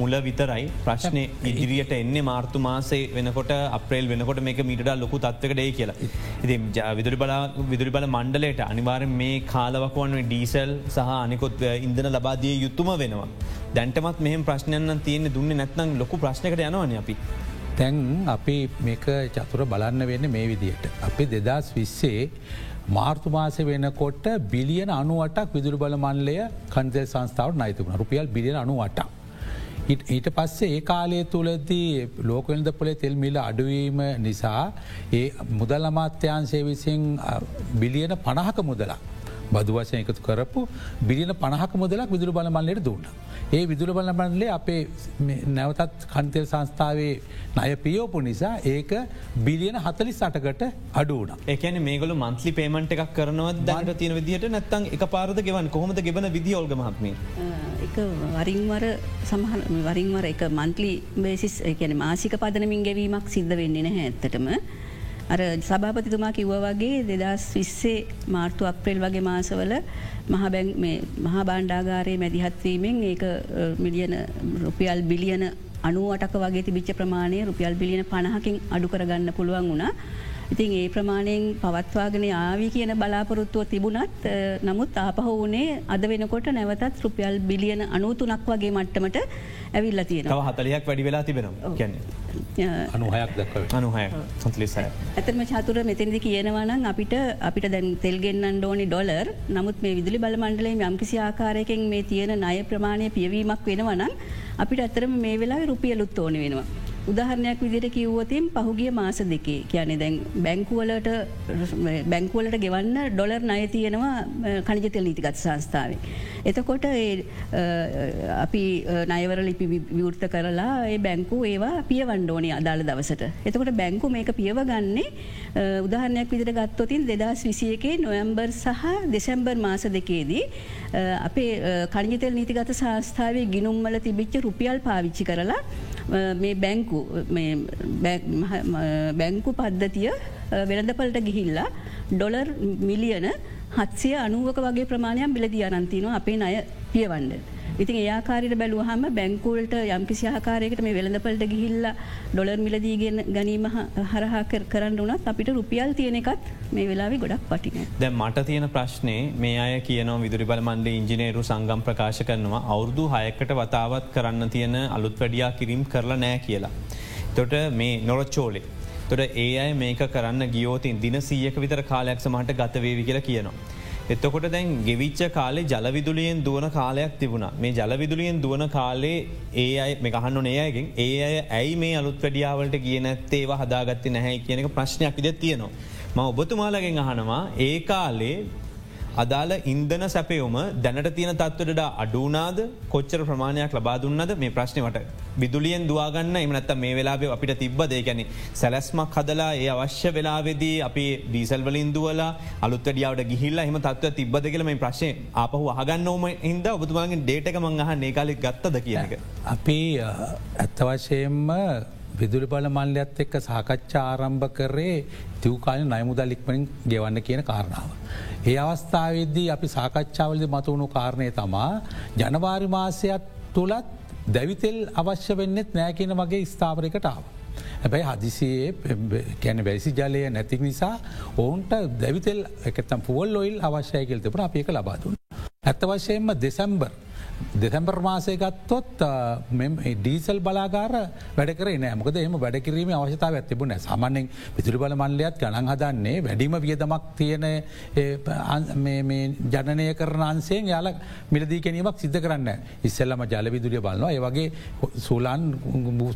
Speaker 1: මුල විතරයි ප්‍රශ්නය ඉදිරියට එන්නේ මාර්තු මාසේ වෙනකොට අප්‍රේල් වෙනකොට මේක මිට ලොකු තත්වකටේ කියලා. ඉති විදුරි බලා විදුරි බල මණ්ඩලට අනිවාර මේ කාලවකුවන් ඩීසල් සහ අනිකොත් ඉන්දන ලබාදිය යුතුම වෙනවා. දැන්ටමත් මෙහම ප්‍රශ්නයන්න තියෙන දුන්න නැත්නම් ලොකු ප්‍රශ්නකට යනවන අපි.
Speaker 2: තැන් අපි මේක චතුර බලන්න වෙන්න මේ විදියට. අපි දෙදස් විස්සේ මාර්තු මාස වෙනකොට බිලියන අනුවටක් විදුරු බල මන්ලය කන්දේ සංස්ථාවට නයිතුුණ රුපියල් බිලියන අනුවට. ඊට පස්සේ ඒ කාලය තුළදී ලෝකවෙල්ද පොලේ තෙල් මිල අඩුවීම නිසා ඒ මුදල් අමාත්‍යන්සේ විසින් බිලියන පණහක මුදලා. බදු වශය එකතු කරපු බිලියන පණහක මුදලක් විදුරු බල මල්ලට දුන්න. ඒ විදුර බල මණ්ඩලේ අපේ නැවතත් කන්තෙල් සංස්ථාවේ නය පියෝපු නිසා ඒක බිලියන හතලි සටකට අඩුවන.
Speaker 1: එකන මේගල මන්ත්ලි පේමට එකක් කරනවත් දට තියෙන විදිහට නැත්තන් එක පාරද ගෙවන් කොහොමද ගෙබන විදි ඔල්ගමහත්ම.
Speaker 3: එක වරින්වර සමහ වරින්වර එක මන්ත්ලි බේසිස් එකන මාසික පදනමින් ගැවීමක් සිද්ධ වෙන්නේ නැහැ ඇත්තටම. අර සභාපතිතුමා කිව්ව වගේ දෙදස් විස්සේ මාර්තු අප්‍රේල් වගේ මාසවල මහා බාණ්ඩාගාරයේ මැදිහත්වීමෙන් ඒක මිලියන රුපියල් බිලියන අනුවටක වගේ තිබිච්ච ප්‍රමාණය රුපියල් බිලියන පණහකින් අඩු කරගන්න පුළුවන් වුණා. ඉතින් ඒ ප්‍රමාණයෙන් පවත්වාගෙන ආවී කියන බලාපොරොත්තුව තිබුණත් නමුත් ආපහෝ වනේ අද වෙනකොට නැවතත් රුපියල් බිලියන අනුතුනක් වගේ මට්ටමට ඇවිල්ල තියෙන
Speaker 1: හතලයක් වැඩි වෙලා තිබෙනවා කියන්න.
Speaker 2: අනුහයක් දක්ව
Speaker 1: අනුහය සොත්ලිසය
Speaker 3: ඇතම චතුර මෙතැදි කියනවනම් අපිට අපිට දැන් තෙල්ගෙන්න්න ඩෝනි ඩොලර්. නමුත් මේ විදුලි බල මණ්ඩලේ යම්කිසි ආකාරයකින් මේ තියෙන ණය ප්‍රමාණය පියවීමක් වෙනවනම් අපිට ඇතරම මේ වෙලා රුපියලුත් ඕන වෙනවා. උදාහරණයක් විදිට කිව්වතින් පහුගිය මාස දෙකේ කියන දැන් බැංකුවලට බැංකුවලට ගෙවන්න ඩොලර් නය තියෙනවා කනිජතෙල් නීතිගත් සංස්ථාවේ. එතකොට අපි නයවර ලිපි විවෘත කරලා ඒ බැංකු ඒවා පිය වන්ඩෝනය අදාළ දවසට. එතකොට බැංකු මේක පියව ගන්නේ උදාහරණයක් විදිට ගත්තොතින් දෙදස් විසියකේ නොයම්බර් සහ දෙසැම්බර් මාස දෙකේදී අපේ කනිතෙල් නීතිගත සංස්ථාවේ ගිනුම්මල තිබිච්ච රුපියල් පාවිච්චි කරලා මේ බැංකු බැංකු පද්ධතිය වෙළඳපලට ගිහිල්ලා ඩොලර් මිලියන හත්සිය අනුවක වගේ ප්‍රමාණයක් බිලදී අනන්තිනවා අපේ අය පියවන්ඩ. ඉතින් ඒආකාරයට බැලුවහම බැංකුවලට යම්කිසි ආකාරයකට මේ වෙළඳපලට ගිහිල්ල ඩොලර් මිලදීගෙන ගැනීම හරහා කරන්න වනත් අපිට රුපියල් තියෙන එකත් මේ වෙලාවි ගොඩක් පටින.
Speaker 1: දැ මට තියෙන ප්‍රශ්නය මේ අය කියනව විදුරි බල මන්ඩ ඉංජිනේරු සංගම් ප්‍රකාශ කරනවා අවුරදු හයකට වතාවත් කරන්න තියෙන අලුත් වැඩියා කිරීම් කරලා නෑ කියලා. තොට මේ නොරච්චෝලේ. තොට ඒ අය මේක කරන්න ගියෝතින් දින සීයක විතර කාලයක් සමට ගතවේවි කියලා කියනවා. එත්තකොට දැන් ගෙවිච්ච කාලේ ජලවිදුලියෙන් දුවන කාලයක් තිබුණ. මේ ජලවිදුලියෙන් දුවන කාලේ ඒ අයි මෙකහන්න නේයගෙන් ඒ අය ඇයි මේ අලුත් වැඩියාවලට කිය නැත්තේවා හදාගත්ත නැහැ කියනක ප්‍රශ්නයක් විද තියෙනවා. ම ඔබතුමාලගෙන් අහනවා ඒ කාලේ අදාළ ඉන්දන සැපයුම දැනට තියෙන තත්වටට අඩුනාද කොච්චර ප්‍රමාණයක් ලබා දුන්නද? මේ ප්‍රශ්නවට විදුලියෙන් දවාගන්න එමනත්ත මේ වෙලාේ අපිට තිබ්බද? ගැන සැලස්මක් හදලා ඒ අවශ්‍ය වෙලාවෙදී අපි ඩීසල් වලින් දුවලා අලුත්තඩියාවට ගිහිල්ලා එම තත්ව තිබ්බද කියල මේ ප්‍රශ්නය අපහු අහගන්න ඕම හිද ඔබතුමාගේ ඩේටක මංහ නේකාලෙ ගත්තද කියනක.
Speaker 2: අපි ඇත්ත වශයෙන්ම විදුරි බල මල්ලයත් එක්ක සාකච්ඡා ආරම්භ කරේ තිවකාල නයමුදල් ඉක්මනින් ගෙවන්න කියන කාරණාව. ඒ අවස්ථාවේදී අපි සාකච්ඡාවලද මතුවුණු කාරණය තමා ජනවාරි මාසයක් තුළත් දැවිතෙල් අවශ්‍ය වෙන්නෙත් නෑ කියන වගේ ස්ථාවරකටාව. හැබැයි හදිසියේ කැන වැසි ජලය නැති නිසා ඔවුන්ට දැවිතෙල් එකතම් පුවල් ඔොයිල් අවශ්‍යය කෙල්තපට අපික ලබාදුන්. ඇත්ත වශයෙන්ම දෙසැම්බර් දෙතැම්බර් මාසය ගත්තොත් ඩීසල් බලාගාර වැඩකර නෑමකද එම වැඩකිරීම අවශ්‍යතාව ඇතිබුණ සාමන්‍යෙන් විදුරි බල මල්ලයත් ගණන් හදන්නේ වැඩිම වියදමක් තියෙන ජනනය කරන අන්සයෙන් යාල මිලදී කැනීමක් සිද්ධ කරන්න ඉස්සල්ලම ජලවිදුරිය බලනවා. ඒවගේ සූලාන්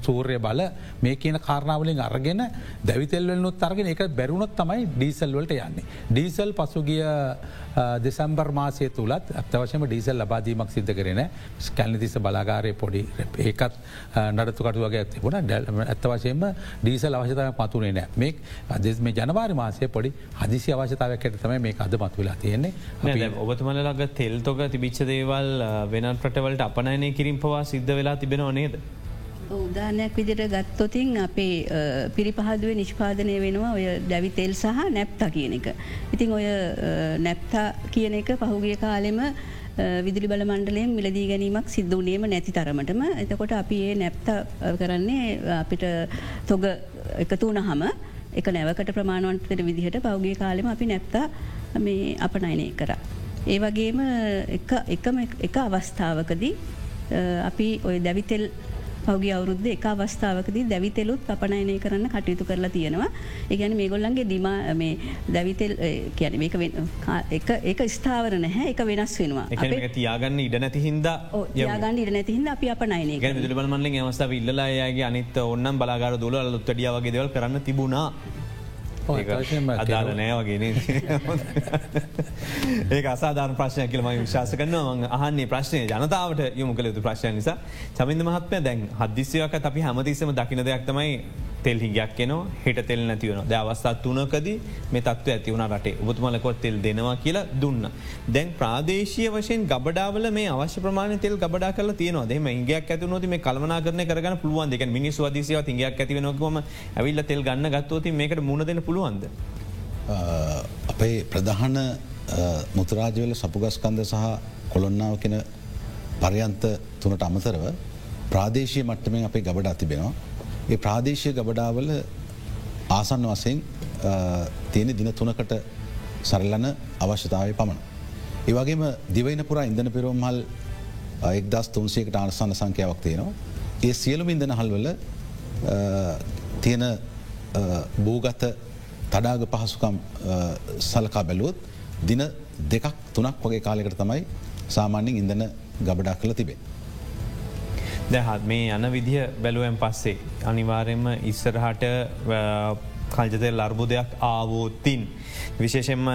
Speaker 2: සූර්ය බල මේ කියන කාරණාවලින් අරගෙන දැවිතෙල්වලනුත් අරගෙන එක බැරුණොත් තමයි ඩීසල්වලට යන්නේ. ඩීසල් පසුගිය දෙසම්බර් මාසය තුළත් අත්වශම ඩීසල් ලබාදීමක් සිද්ධ කරන ස්කැල්නිතිස බලාගාරය පොඩි ඒකත් නඩතුකට වගේ ඇතිබුණ ඩැල් ඇත්ත වශයෙන්ම ඩීසල් අවශ්‍යතාව පතුනේ නෑ මේ අදෙස් මේ ජනවාරි මාසය පොඩි හදිසි අවශ්‍යතාවක් ඇයට තම මේ අද මත්වෙලා තියෙන්නේ
Speaker 1: ඔබතුමල ලග තෙල්තොක තිබිච්ච දේවල් වෙනත් ප්‍රටවලට අපනයනය කිරින් පවා සිද්ධ වෙලා තිබෙන නේද.
Speaker 3: උදානයක් විදිට ගත්තොතින් අපේ පිරිපහදුව නිෂ්පාදනය වෙනවා ඔය දැවි තෙල් සහ නැප්තා කියන එක. ඉතිං ඔය නැප්තා කියන එක පහුගිය කාලෙම විදිලි බල මණ්ඩලයෙන් මිලදී ගැනීමක් සිද්ධ වනේම නැති තරමටම එතකොට අපි ඒ නැප්ත කරන්නේ අපිට තොග එකතු වනහම එක නැවකට ප්‍රමාණවන්තට විදිහට පෞගිය කාලෙම අපි නැප්තා මේ අපනයනය කර. ඒ වගේම එක අවස්ථාවකදී අපි ඔය දැවිතෙල් පෞගි අවුද්ධ එක අවස්ථාවකද දැවිතෙලුත් අපනයනය කරන්න කටයුතු කරලා තියෙනවා. ඒගැන මේ ගොල්ලන්ගේ දිම මේ දැවිතෙල් කියන ඒක ස්ථාවර නැහැ එක වෙනස් වෙනවා
Speaker 1: තියාගන්න ඉඩ නැති හින්ද
Speaker 3: යාගන්න ඉඩ නැතිහිද අපි අපනයනය
Speaker 1: විදුලමල්ලගේ අවස්ථාව ඉල්ලලායගේ අනිත් ඔන්නන් බලාගර දුල ලොත්තඩියාවගේ දෙවල් කරන්න තිබුණා. අදාල නෑ වගෙන ඒ අසාධාන ප්‍රශ්නය කියලම විශවාස කරනවා අහන්නේ ප්‍රශ්නය ජනතාවට යොමු කළ යුතු ප්‍රශ්නය නිසා චමින්ද මහත්මය දැන් හදිසියක අපි හැමතිස්සම දකින දෙයක් තමයි තෙල් හිගයක් කෙනවා හෙට තෙල් නැතිවන ද අවස්ථත් තුනකද මේ තත්ව ඇතිවුණ රටේ. ඔබතුමලකොත් තෙල් දෙනවා කියලා දුන්න. දැන් ප්‍රාදේශය වශයෙන් ගබඩාවල මේ අවශ්‍ය ප්‍රමාණ තෙල් ගබඩා කල තියනවා. දෙම ඉගයක් ඇතුනොති මේ කල්මනා කරන කරගන්න පුළුවන් දෙක මිනිස් වදසිව ඉගයක් ඇතිවෙනකම ඇවිල්ල තෙල් ගන්න ගත්තවති මේකට මුණදෙන පුළුවන්ද.
Speaker 4: අපේ ප්‍රධාන මුතුරාජවල සපුගස්කන්ද සහ කොළොන්නාව කෙන පරයන්ත තුනට අමතරව ප්‍රාදේශය මට්ටමෙන් අපේ ගබඩ අතිබෙනවා ඒ ප්‍රාදේශය ගබඩාවල ආසන්න වසයෙන් තියෙන දින තුනකට සරලන අවශ්‍යතාවය පමණ. ඒවගේම දිවයින පුරා ඉදන පිරෝම්හල් එක්දස් තුන්සේකට ආනසන්න සංඛ්‍යාවක් තියෙනවා. ඒ සියලුම ඉදන හල්වල තියෙන බූගත තඩාග පහසුකම් සලකා බැලුවොත් දින දෙකක් තුනක් වගේ කාලෙකට තමයි සාමාන්‍යින් ඉඳන ගබඩා කළ තිබේ.
Speaker 1: දැහත් මේ යන විදිහ බැලුවෙන් පස්සේ අනිවාරෙන්ම ඉස්සරහට කල්ජතෙල් අර්බුදයක් ආවෝතින්. විශේෂෙන්ම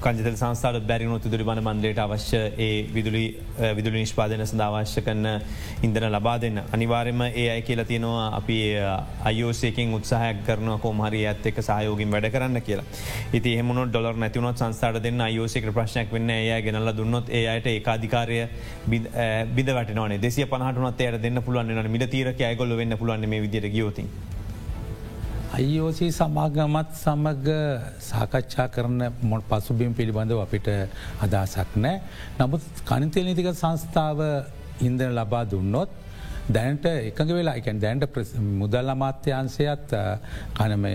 Speaker 1: කංජතල සංස්ථාට බැරිනු තුදුරි බණ මන්දයට අවශ්‍ය ඒ විදුලි විදුලි නිෂ්පාදන සඳවශ්‍ය කරන ඉන්දන ලබා දෙන්න. අනිවාර්යම ඒ අය කියලා තියෙනවා අපි අයෝසයකින් උත්සාහයක් කරන කෝමහරි ඇත් එක් සහයෝගින් වැඩ කරන්න කියලා. ඉති එහමුණ ඩොලර් නැතිවුණොත් සංස්ථාට දෙන්න අයෝසික ප්‍රශ්නයක් වෙන්න ඒ ගෙනල්ල දුන්නොත් ඒ අයට ඒකාධිකාරය බිද වටන දෙසිය පහටනත් එයට දෙන්න පුළුවන් මිට තීරක අයගොල්ල වෙන්න පුළුවන් මේ විදිර ගියෝතින්.
Speaker 2: IOC සමාගමත් සමග සාකච්ඡා කරන මොට පසුබිම් පිළිබඳව අපිට අදසක් නෑ. නමුත් කනිතෙල් නිතික සංස්ථාව ඉන්දන ලබා දුන්නොත් දැනට එකඟ වෙලා එකන් දැන්ට මුදල් අමාත්‍යන්සයත් කනම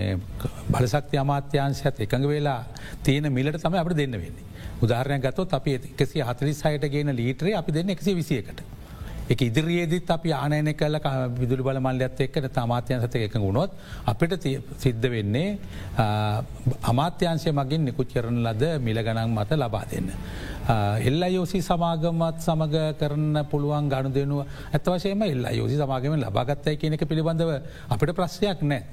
Speaker 2: බලසක්ති අමාත්‍යන්සයත් එකඟ වෙලා තියෙන මිලට තම අපට දෙන්න වෙන්නේ. උදාහරණය ගතොත් අපි එකසි හතලිස් හයට ගේන ලීටරේ අපි දෙන්න එකසි විසියකට. එක ඉදිරියේදත් අපි ආනයන කල විදුලි බල මල්ලත් එක්කට තමාත්‍යයන් සත එක ගුණොත් අපිට සිද්ධ වෙන්නේ අමාත්‍යංශය මගින් නිකුත් කරන ලද මිල ගණන් මත ලබා දෙන්න. එල්ල යෝසි සමාගමත් සමඟ කරන්න පුළුවන් ගණු දෙනුව ඇත්වශයම එල්ල යෝසි සමාගම ලබාගත්තයි කියන එක පිළිබඳව අපිට ප්‍රශ්යක් නෑ.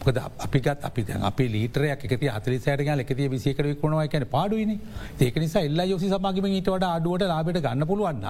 Speaker 2: මොකද අපිගත් අපි අපි ලීටරයක් එක අතලි සෑට ගල එකතිය විසිකට විකුණවා කියන පාඩුවනි ඒක නිසා එල්ලා යෝසි සමාගම ඊට වඩ අඩුවට ලාබට ගන්න පුළුවන්න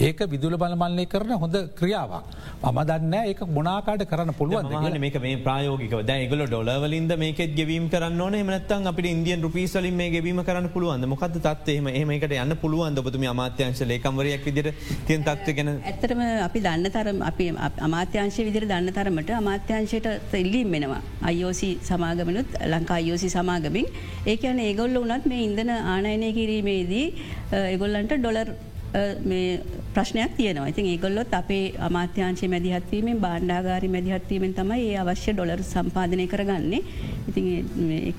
Speaker 2: ඒක විදුල බලමල්ලය කරන හොඳ ක්‍රියාවක්. මම දන්න ඒක මොනාකාට කරන්න පුළුවන්
Speaker 1: මේක මේ ප්‍රයෝගක දැගල ඩොලවලින්ද මේකෙත් ගෙවීම කරන්න ඕන? මනත්තන් අපට ඉන්දියන් රුපිස්වලින් මේ ගෙවීම කරන්න පුළුවන් මොකද තත්වේම ඒමකට යන්න පුළුවන් බතුම අමාත්‍යංශ ලේකම්වරයක් විදිර තියන් තත්ව ගැන?
Speaker 3: ඇතරම අපි දන්න තරම් අපි අමාත්‍යංශ විදිර දන්න තරමට අමාත්‍යංශයට ඉල්ලීම් මෙනවා අයෝසි සමාගමනුත් ලංකා අයෝසි සමාගමින්. ඒකන ඒගොල්ල වනත් මේ ඉන්දන ආනයනය කිරීමේදී එගොල්ලන්ට ඩොලර් ප්‍රශ්නයක් තියනවා. ඉතින් ඒගොල්ලොත් අපේ අමාත්‍යංශය මැදිහත්වීමෙන් බාණ්ඩාගාරි මැදිහත්වීමෙන් තමයි ඒ අවශ්‍ය ඩොලර් සම්පාධනය කරගන්නේ. ඉතින්
Speaker 1: ඒ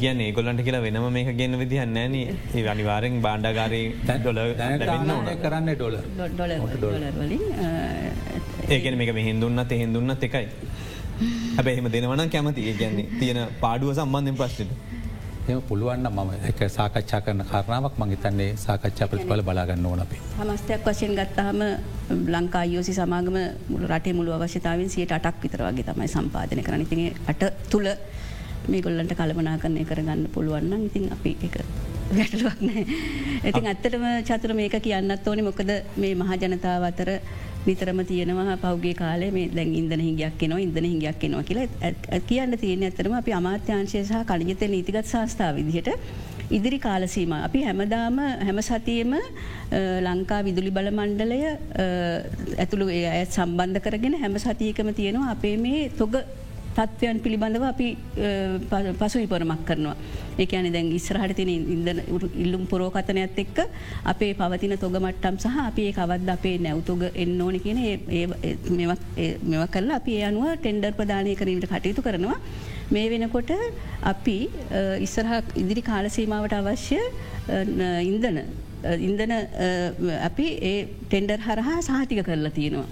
Speaker 1: කිය ඒගොල්ලන්ට කියලා වෙනම මේක ගෙන්න්න විදිහන්න න. ඒ අනිවාරෙන් බාණ්ඩාගාරී ඩොල
Speaker 2: කරන්න ඩොල
Speaker 3: ඩොලර් වලින්
Speaker 1: ඒකන මේක මෙහින්දුන්නත් එහෙන්දුන්නත් එකයි හැබැහෙම දෙනවන කැමති ඒ ගැන්නේ තියෙන පාඩුව සම්බන්ධෙන් ප්‍රශ්නට.
Speaker 2: එම පුළුවන්න මම එක සාකච්ඡා කරන කාරණාවක් මංහිතන්නේ සාකච්ඡා ප්‍රතිඵල බලාගන්න ඕන අපේ.
Speaker 3: හමස්තයක් වශයෙන් ගත්තහම ලංකා යෝසි සමාගම රටේ මුළු අවශ්‍යතාවෙන් සියට අටක් විතර වගේ තමයි සම්පාධනය කරන ඉතින් අට තුළ මේ ගොල්ලන්ට කළමනා කරණය කරගන්න පුළුවන්න ඉතින් අපි එක වැටලුවක් නෑ. ඉතින් ඇත්තටම චතුර මේක කියන්නත් ඕනි මොකද මේ මහජනතාව අතර නිතරම තියෙනවා පෞගේ කාලේ මේ දැන් ඉදන හිගයක් නවා ඉදන හිගයක් නවා කියලා. කියන්න තියෙන ඇතරම අපි අමාත්‍යංශය සහ කලිගත නීතිගත් ශස්ථාව විදිහට ඉදිරි කාලසීම අපි හැමදාම හැම සතියම ලංකා විදුලි බල මණ්ඩලය ඇතුළු ඇත් සම්බන්ධ කරගෙන හැම සතියකම තියෙනවා අපේ මේ තොග තත්ත්වයන් පිළිබඳව අපි පසු විපරමක් කරනවා. ඒකන දැන් ඉස්රහට තින ඉද ඉල්ලුම් පුරෝකතනයක්ත් එක්ක අපේ පවතින තොගමට්ටම් සහ අපේ කවද අපේ නැවතුග එන්න ඕන කියන මෙව කරලා අපි අනුව ටෙන්ඩර් ප්‍රධානය කිරීමට කටයුතු කරනවා. මේ වෙනකොට අපි ඉස්සරහ ඉදිරි කාලසීමාවට අවශ්‍ය ඉන්දන ඉන්දන අපි ඒ ටෙන්ඩර් හරහා සාහිතික කරලා තියෙනවා.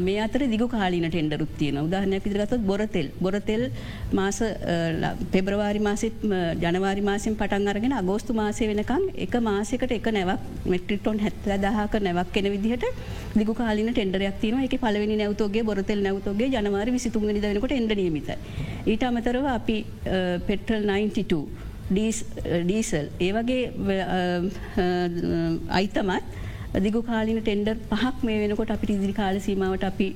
Speaker 3: මේ අතර දිගු කාලීන ටෙන්ඩරුත් තියෙන උදාහනයක් විදිරගතොත් බොරතෙල්. බොරතෙල් මාස පෙබ්‍රවාරි මාසෙත් ජනවාරි මාසෙන් පටන් අරගෙන අගෝස්තු මාසය වෙනකම් එක මාසකට එක නැවක් මෙට්‍රිටොන් හැත්ත දහක නැවක් කෙන විදිහට දිගු කාලින ටෙන්ඩරයක් තින එක පලවෙනි නැවතෝගේ බොරතෙල් නැවතෝගේ ජනවාරි විසිතුන් නිදවෙනකොට එඩ නියමිත. ඊට අමතරව අපි පෙටල් 92 ඩීසල්. ඒ වගේ අයිතමත් දිගු කාලින ටෙන්ඩර් පහක් මේ වෙනකොට අපිට ඉදිරි කාල සීමාවට අපි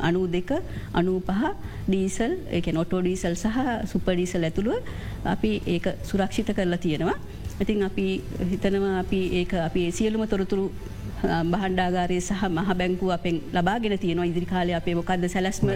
Speaker 3: අනු දෙක අනූ පහ ඩීසල් එක නොටෝ ඩීසල් සහ සුපඩීසල් ඇතුළුව අපි ඒක සුරක්ෂිත කරලා තියෙනවා. ඉතින් අපි හිතනවා අපි ඒ අපි සියලුම තොරතුරු බහන්ඩාගාරය සහ මහ බැංකුව අපෙන් ලබාගෙන තියෙනවා ඉදිරි කාලය අපේ මොකක්ද සැලස්ම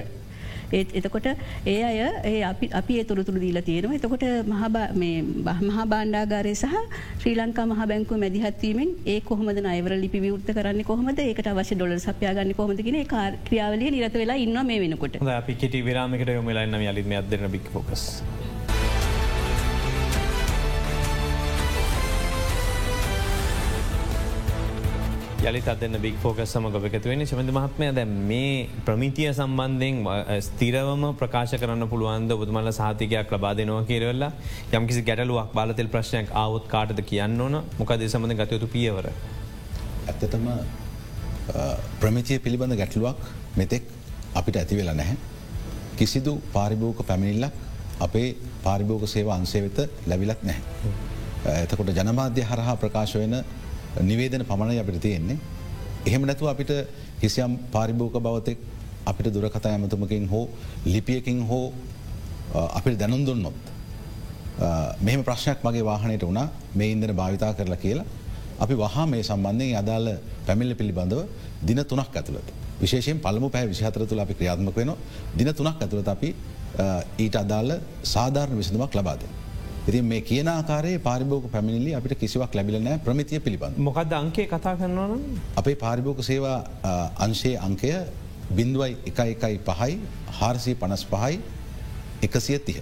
Speaker 3: එතකොට ඒ අය ඒ අපි ඒ තොරතුරු දීල තියෙනවා. එතකොට මහා බාණ්ඩාගාරය සහ ශ්‍රී ලංකා මහ බැංකුව මැදිහත්වීමෙන් ඒ කොහමද අයවර ලිපි විවෘත කරන්න කොහමද? ඒකට අවශ්‍ය ඩොල සපයාගන්න කොහමදගෙන ක්‍රියාවලිය නිරත වෙලා ඉන්න මේ වෙනකොට.
Speaker 1: අපි කෙට විරාමකට යොමලන්න ලිම අදරන බික් ෆෝකස්. යලිත් අදන්න බික් ෆෝකස් සම ගොකතුවෙන ශමද මහත්මය දැ මේ ප්‍රමිතිය සම්බන්ධයෙන් ස්තිරවම ප්‍රකාශ කරන්න පුළුවන්ද බුදුමල සාතිකයක් ලබා දෙනවා කියරවෙල්ලා යම්කිසි ගැටලුවක් බාලතෙල් ප්‍රශ්නයක් ආවොත් කාටද කියන්න ඕන මොකද සමඳ ගතයුතු පියවර.
Speaker 4: ඇත්තතම ප්‍රමිතිය පිළිබඳ ගැටලුවක් මෙතෙක් අපිට ඇති වෙලා නැහැ. කිසිදු පාරිභෝක පැමිණිල්ලක් අපේ පාරිභෝග සේව අන්සේ වෙත ලැබිලත් නැහැ. එතකොට ජනමාධ්‍ය හරහා ප්‍රකාශ වෙන නිවේදන පමණයි අපිට තියෙන්නේ. එහෙම නැතුව අපිට කිසියම් පාරිභෝක බවතෙක් අපිට දුරකතා ඇමතුමකින් හෝ ලිපියකින් හෝ අපිට දැනුම් දුන්නොත්. මෙම ප්‍රශ්නයක් මගේ වාහනයට වුණා මේ ඉන්දන භාවිතා කරලා කියලා අපි වහා මේ සම්බන්ධයෙන් අදාළ පැමිල්ල පිළිබඳව දින තුනක් ඇතුළට. විශේෂයෙන් පළමු පැහ විසිහතර තුළ අපි ක්‍රියාත්මක වෙන දින තුනක් ඇතුළත අපි ඊට අදාළ සාධාරණ විසඳමක් ලබාද. ඉති මේ කියන ආකාරයේ පාරිභෝග පැමිණිලි අපිට කිසිවක් ලැබිලනෑ ප්‍රමිතිය පිළිබඳ.
Speaker 1: මොකද අංකේ කතා කරන්නවන.
Speaker 4: අපේ පාරිභෝග සේවා අංශයේ අංකය බින්දුවයි එක එකයි පහයි හාරසී පනස් පහයි එකසිය තිය.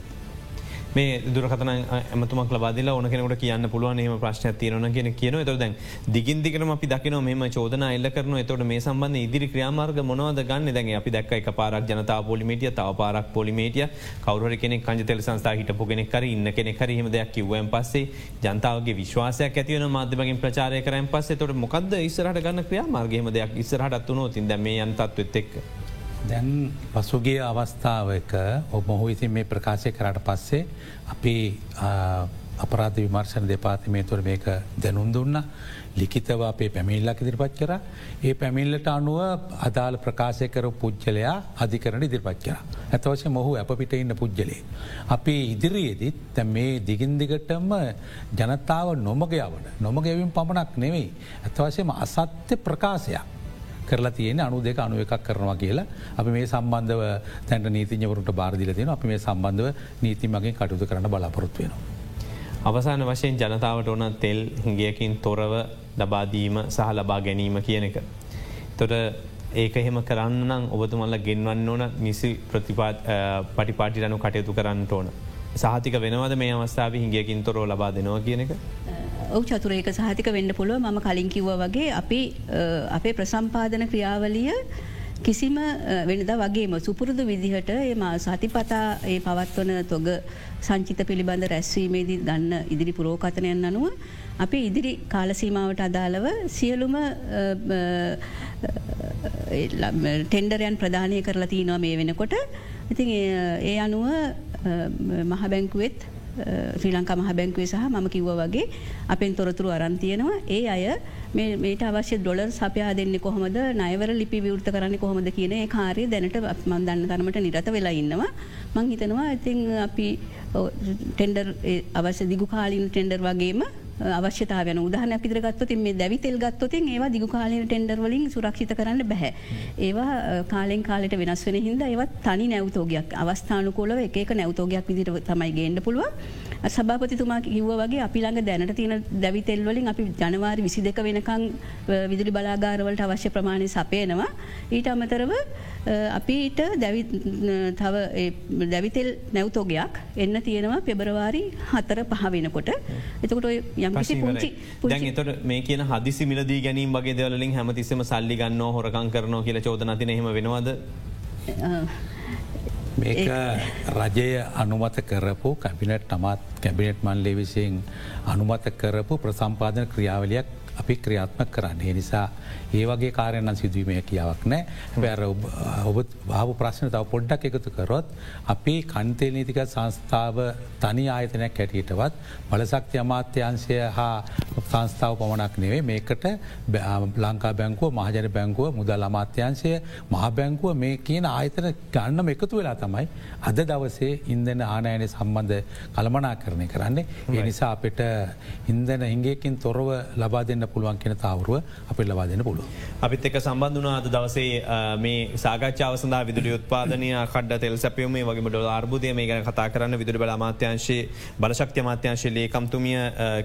Speaker 1: මේ දුරකතන ඇමතුමක් ලබාදල ඕන කෙනකට කියන්න පුළුවන් එහම ප්‍රශ්න තියරන කියෙන කියන එත දැන් දිගින්දිකරම අපි දකින මෙම චෝදන එල්ල කරන එතොට මේ සම්බන්ධ ඉදිරි ක්‍රියාමාර්ග මොනවද ගන්න? දැන් අපි දැක් එක පාරක් ජනතා පොලිමේටිය තව පාරක් පොලිමේටිය. කවර කෙනෙ කංජ තෙල සංස්ථා හිටපු කෙනෙක් කර ඉන්න කෙනෙ හරීම දෙයක් කිව්වන් පස්සේ ජනතාවගේ විශ්වාසයක් ඇතිවන මාධ්‍යමගින් ප්‍රචාරය කරයන් පස්සේ. තොට මොකද ඉස්සරහට ගන්න ක්‍රියාමාර්ගේම දෙයක් ඉස්සරහට අත්තුනොතින් දැම යන්තත්වත් එක්.
Speaker 2: දැන් පසුගේ අවස්ථාවක ඔබ මොහු ඉතින් මේ ප්‍රකාශය කරට පස්සේ අපි අපරාධ විමර්ශණ දෙපාතිමේතුර මේක දැනුම් දුන්න ලිකිතව අපේ පැමිල්ලක් ඉදිරිපත් කර ඒ පැමිල්ලට අනුව අදාළ ප්‍රකාශය කර පුද්ගලයා අධිකරන ඉදිරිපත් කර. ඇතවශය මොහු අප පිට ඉන්න පුද්ගලේ. අපි ඉදිරියේදත් තැ මේ දිගින්දිගටම ජනතාව නොමග යවන නොමගැවින් පමණක් නෙවෙයි. ඇතවශයම අසත්‍ය ප්‍රකාශයක්. කරලා තියෙන අනු දෙක අනුව එකක් කරනවා කියලා අපි මේ සම්බන්ධව තැන්ට නීතිඥවරුට බාරදිල තියෙන අපි මේ සම්බන්ධව නීති මගින් කටයුතු කරන්න බලාපොරොත්තු වෙනවා.
Speaker 1: අවසාන වශයෙන් ජනතාවට ඕන තෙල් හිගියකින් තොරව ලබාදීම සහ ලබා ගැනීම කියන එක. තොට ඒක එහෙම කරන්න නම් ඔබතුමල්ල ගෙන්වන්න ඕන නිසි ප්‍රතිපාත් පටිපාටිරනු කටයුතු කරන්න ඕන. සාහික වෙනවද මේ අවස්ථාව හිගියකින් තොරෝ ලබා දෙනවා කියන එක.
Speaker 3: ඔව චතුරේක සහතික වෙන්න පුළුව ම කලින් කිව්ව වගේ අපි අපේ ප්‍රසම්පාදන ක්‍රියාවලිය කිසිම වෙනද වගේම සුපුරුදු විදිහට එම සතිපතා ඒ පවත්වන තොග සංචිත පිළිබඳ රැස්වීමේදී දන්න ඉදිරි පුරෝකතනයන් අනුව අපි ඉදිරි කාලසීමාවට අදාළව සියලුම ටෙන්ඩරයන් ප්‍රධානය කරලා තියනවා මේ වෙනකොට ඉතින් ඒ අනුව මහබැංකුවෙත් ශ්‍රී ලංකා මහ බැංකුවේ සහ ම කිව්ව වගේ අපෙන් තොරතුරු අරන්තියනවා ඒ අය මේට අවශ්‍ය ඩොලර් සපයා දෙන්න කොහොමද? නයවර ලිපි විවෘත කරන්න කොහොමද කියන කාරය දැනට මන් දන්න තරමට නිරත වෙලා ඉන්නවා. මං හිතනවා ඉතිං අපි ටෙන්ඩර් අවශ්‍ය දිගු කාලින් ටෙන්ඩර් වගේම අවශ්‍යතාවන උදාහනයක් ඉදිරගත්වතින් මේ දැවිතෙල් ගත්තොතින් ඒවා දිගු කාලන ටෙන්ඩර්වලින් සුරක්ෂිත කරන්න බැහැ. ඒවා කාලෙන් කාලට වෙනස් වෙන හිද ඒවත් තනි නැවතෝගයක් අවස්ථානකොලව එක නැවතෝගයක් විදිර තමයි ගේන්න පුළුව. සභාපතිතුමා කිව්ව වගේ අපි ළඟ දැනට තියෙන දැවිතෙල්වලින් අපි ජනවාරි විසි දෙක වෙනකං විදුලි බලාගාරවලට අවශ්‍ය ප්‍රමාණය සපයනවා. ඊට අමතරව අපිට තව දැවිතෙල් නැවතෝගයක් එන්න තියෙනවා පෙබරවාරි හතර පහ වෙනකොට. එතකොට යම්කිසි පුංචි
Speaker 1: එතට මේ කියන හදිසි මිලදී ගැනීම වගේ දෙවලින් හැමතිස්සම සල්ලි ගන්න හොරකං කරනවා කියල චෝදනති හෙම වෙනවාද?
Speaker 2: මේක රජය අනුමත කරපු කැබිනට් නමත් කැබිනට් මන්ලේ විසින් අනුමත කරපු ප්‍රසම්පාදන ක්‍රියාවලයක් අපි ක්‍රියාත්මක කරන්නේ. නිසා ඒ වගේ කාරයන්න සිදුවීමය කියාවක් නෑ බැර ඔබ භාව ප්‍රශ්න තව පොඩ්ඩක් එකතු කරොත් අපි කන්තේල් නීතික සංස්ථාව තනි ආයතනයක් හැටියටවත් බලසක්ති අමාත්‍යංශය හා සංස්ථාව පමණක් නෙවේ මේකට ලංකා බැංකුව මහජන බැංකුව මුදල් අමාත්‍යංශය මහ බැංකුව මේ කියන ආයතන ගන්නම එකතු වෙලා තමයි අද දවසේ ඉන්දන ආනයන සම්බන්ධ කළමනා කරණය කරන්නේ. ඒ නිසා අපිට ඉන්දන හිංගේකින් තොරව ලබා දෙන්න පුළුවන් කියෙන තවරුව අපි ලබා දෙන්න පුළුව.
Speaker 1: අපිත් එක සම්බන්ධනා අද දවසේ මේ සාගච්ඡාව සඳහා විදුලි උත්පාදනය කඩ තෙල් සැපියම වගේ ඩොල අර්බුදය මේ ගැන කතා කරන්න විදුරි බල අමාත්‍යංශයේ බලශක්ති අමාත්‍යංශ ලේකම්තුමිය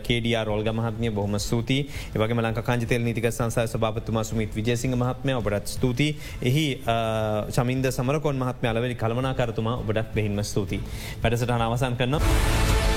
Speaker 1: කේඩිය රෝල්ග මහත්මය බොහම ස්තුති ඒවගේ ලංක කාජතෙල් නිතික සංසය සභාපතුමා සුමිත් විජයසිංහ මහත්මය ඔබටත් ස්තුති එහි චමින්ද සමරකොන් මහත්මය අලවැනි කළමනා කරතුමා ඔබටත් බෙහින්ම ස්තුති. පැටසට අවසන් කරන්න.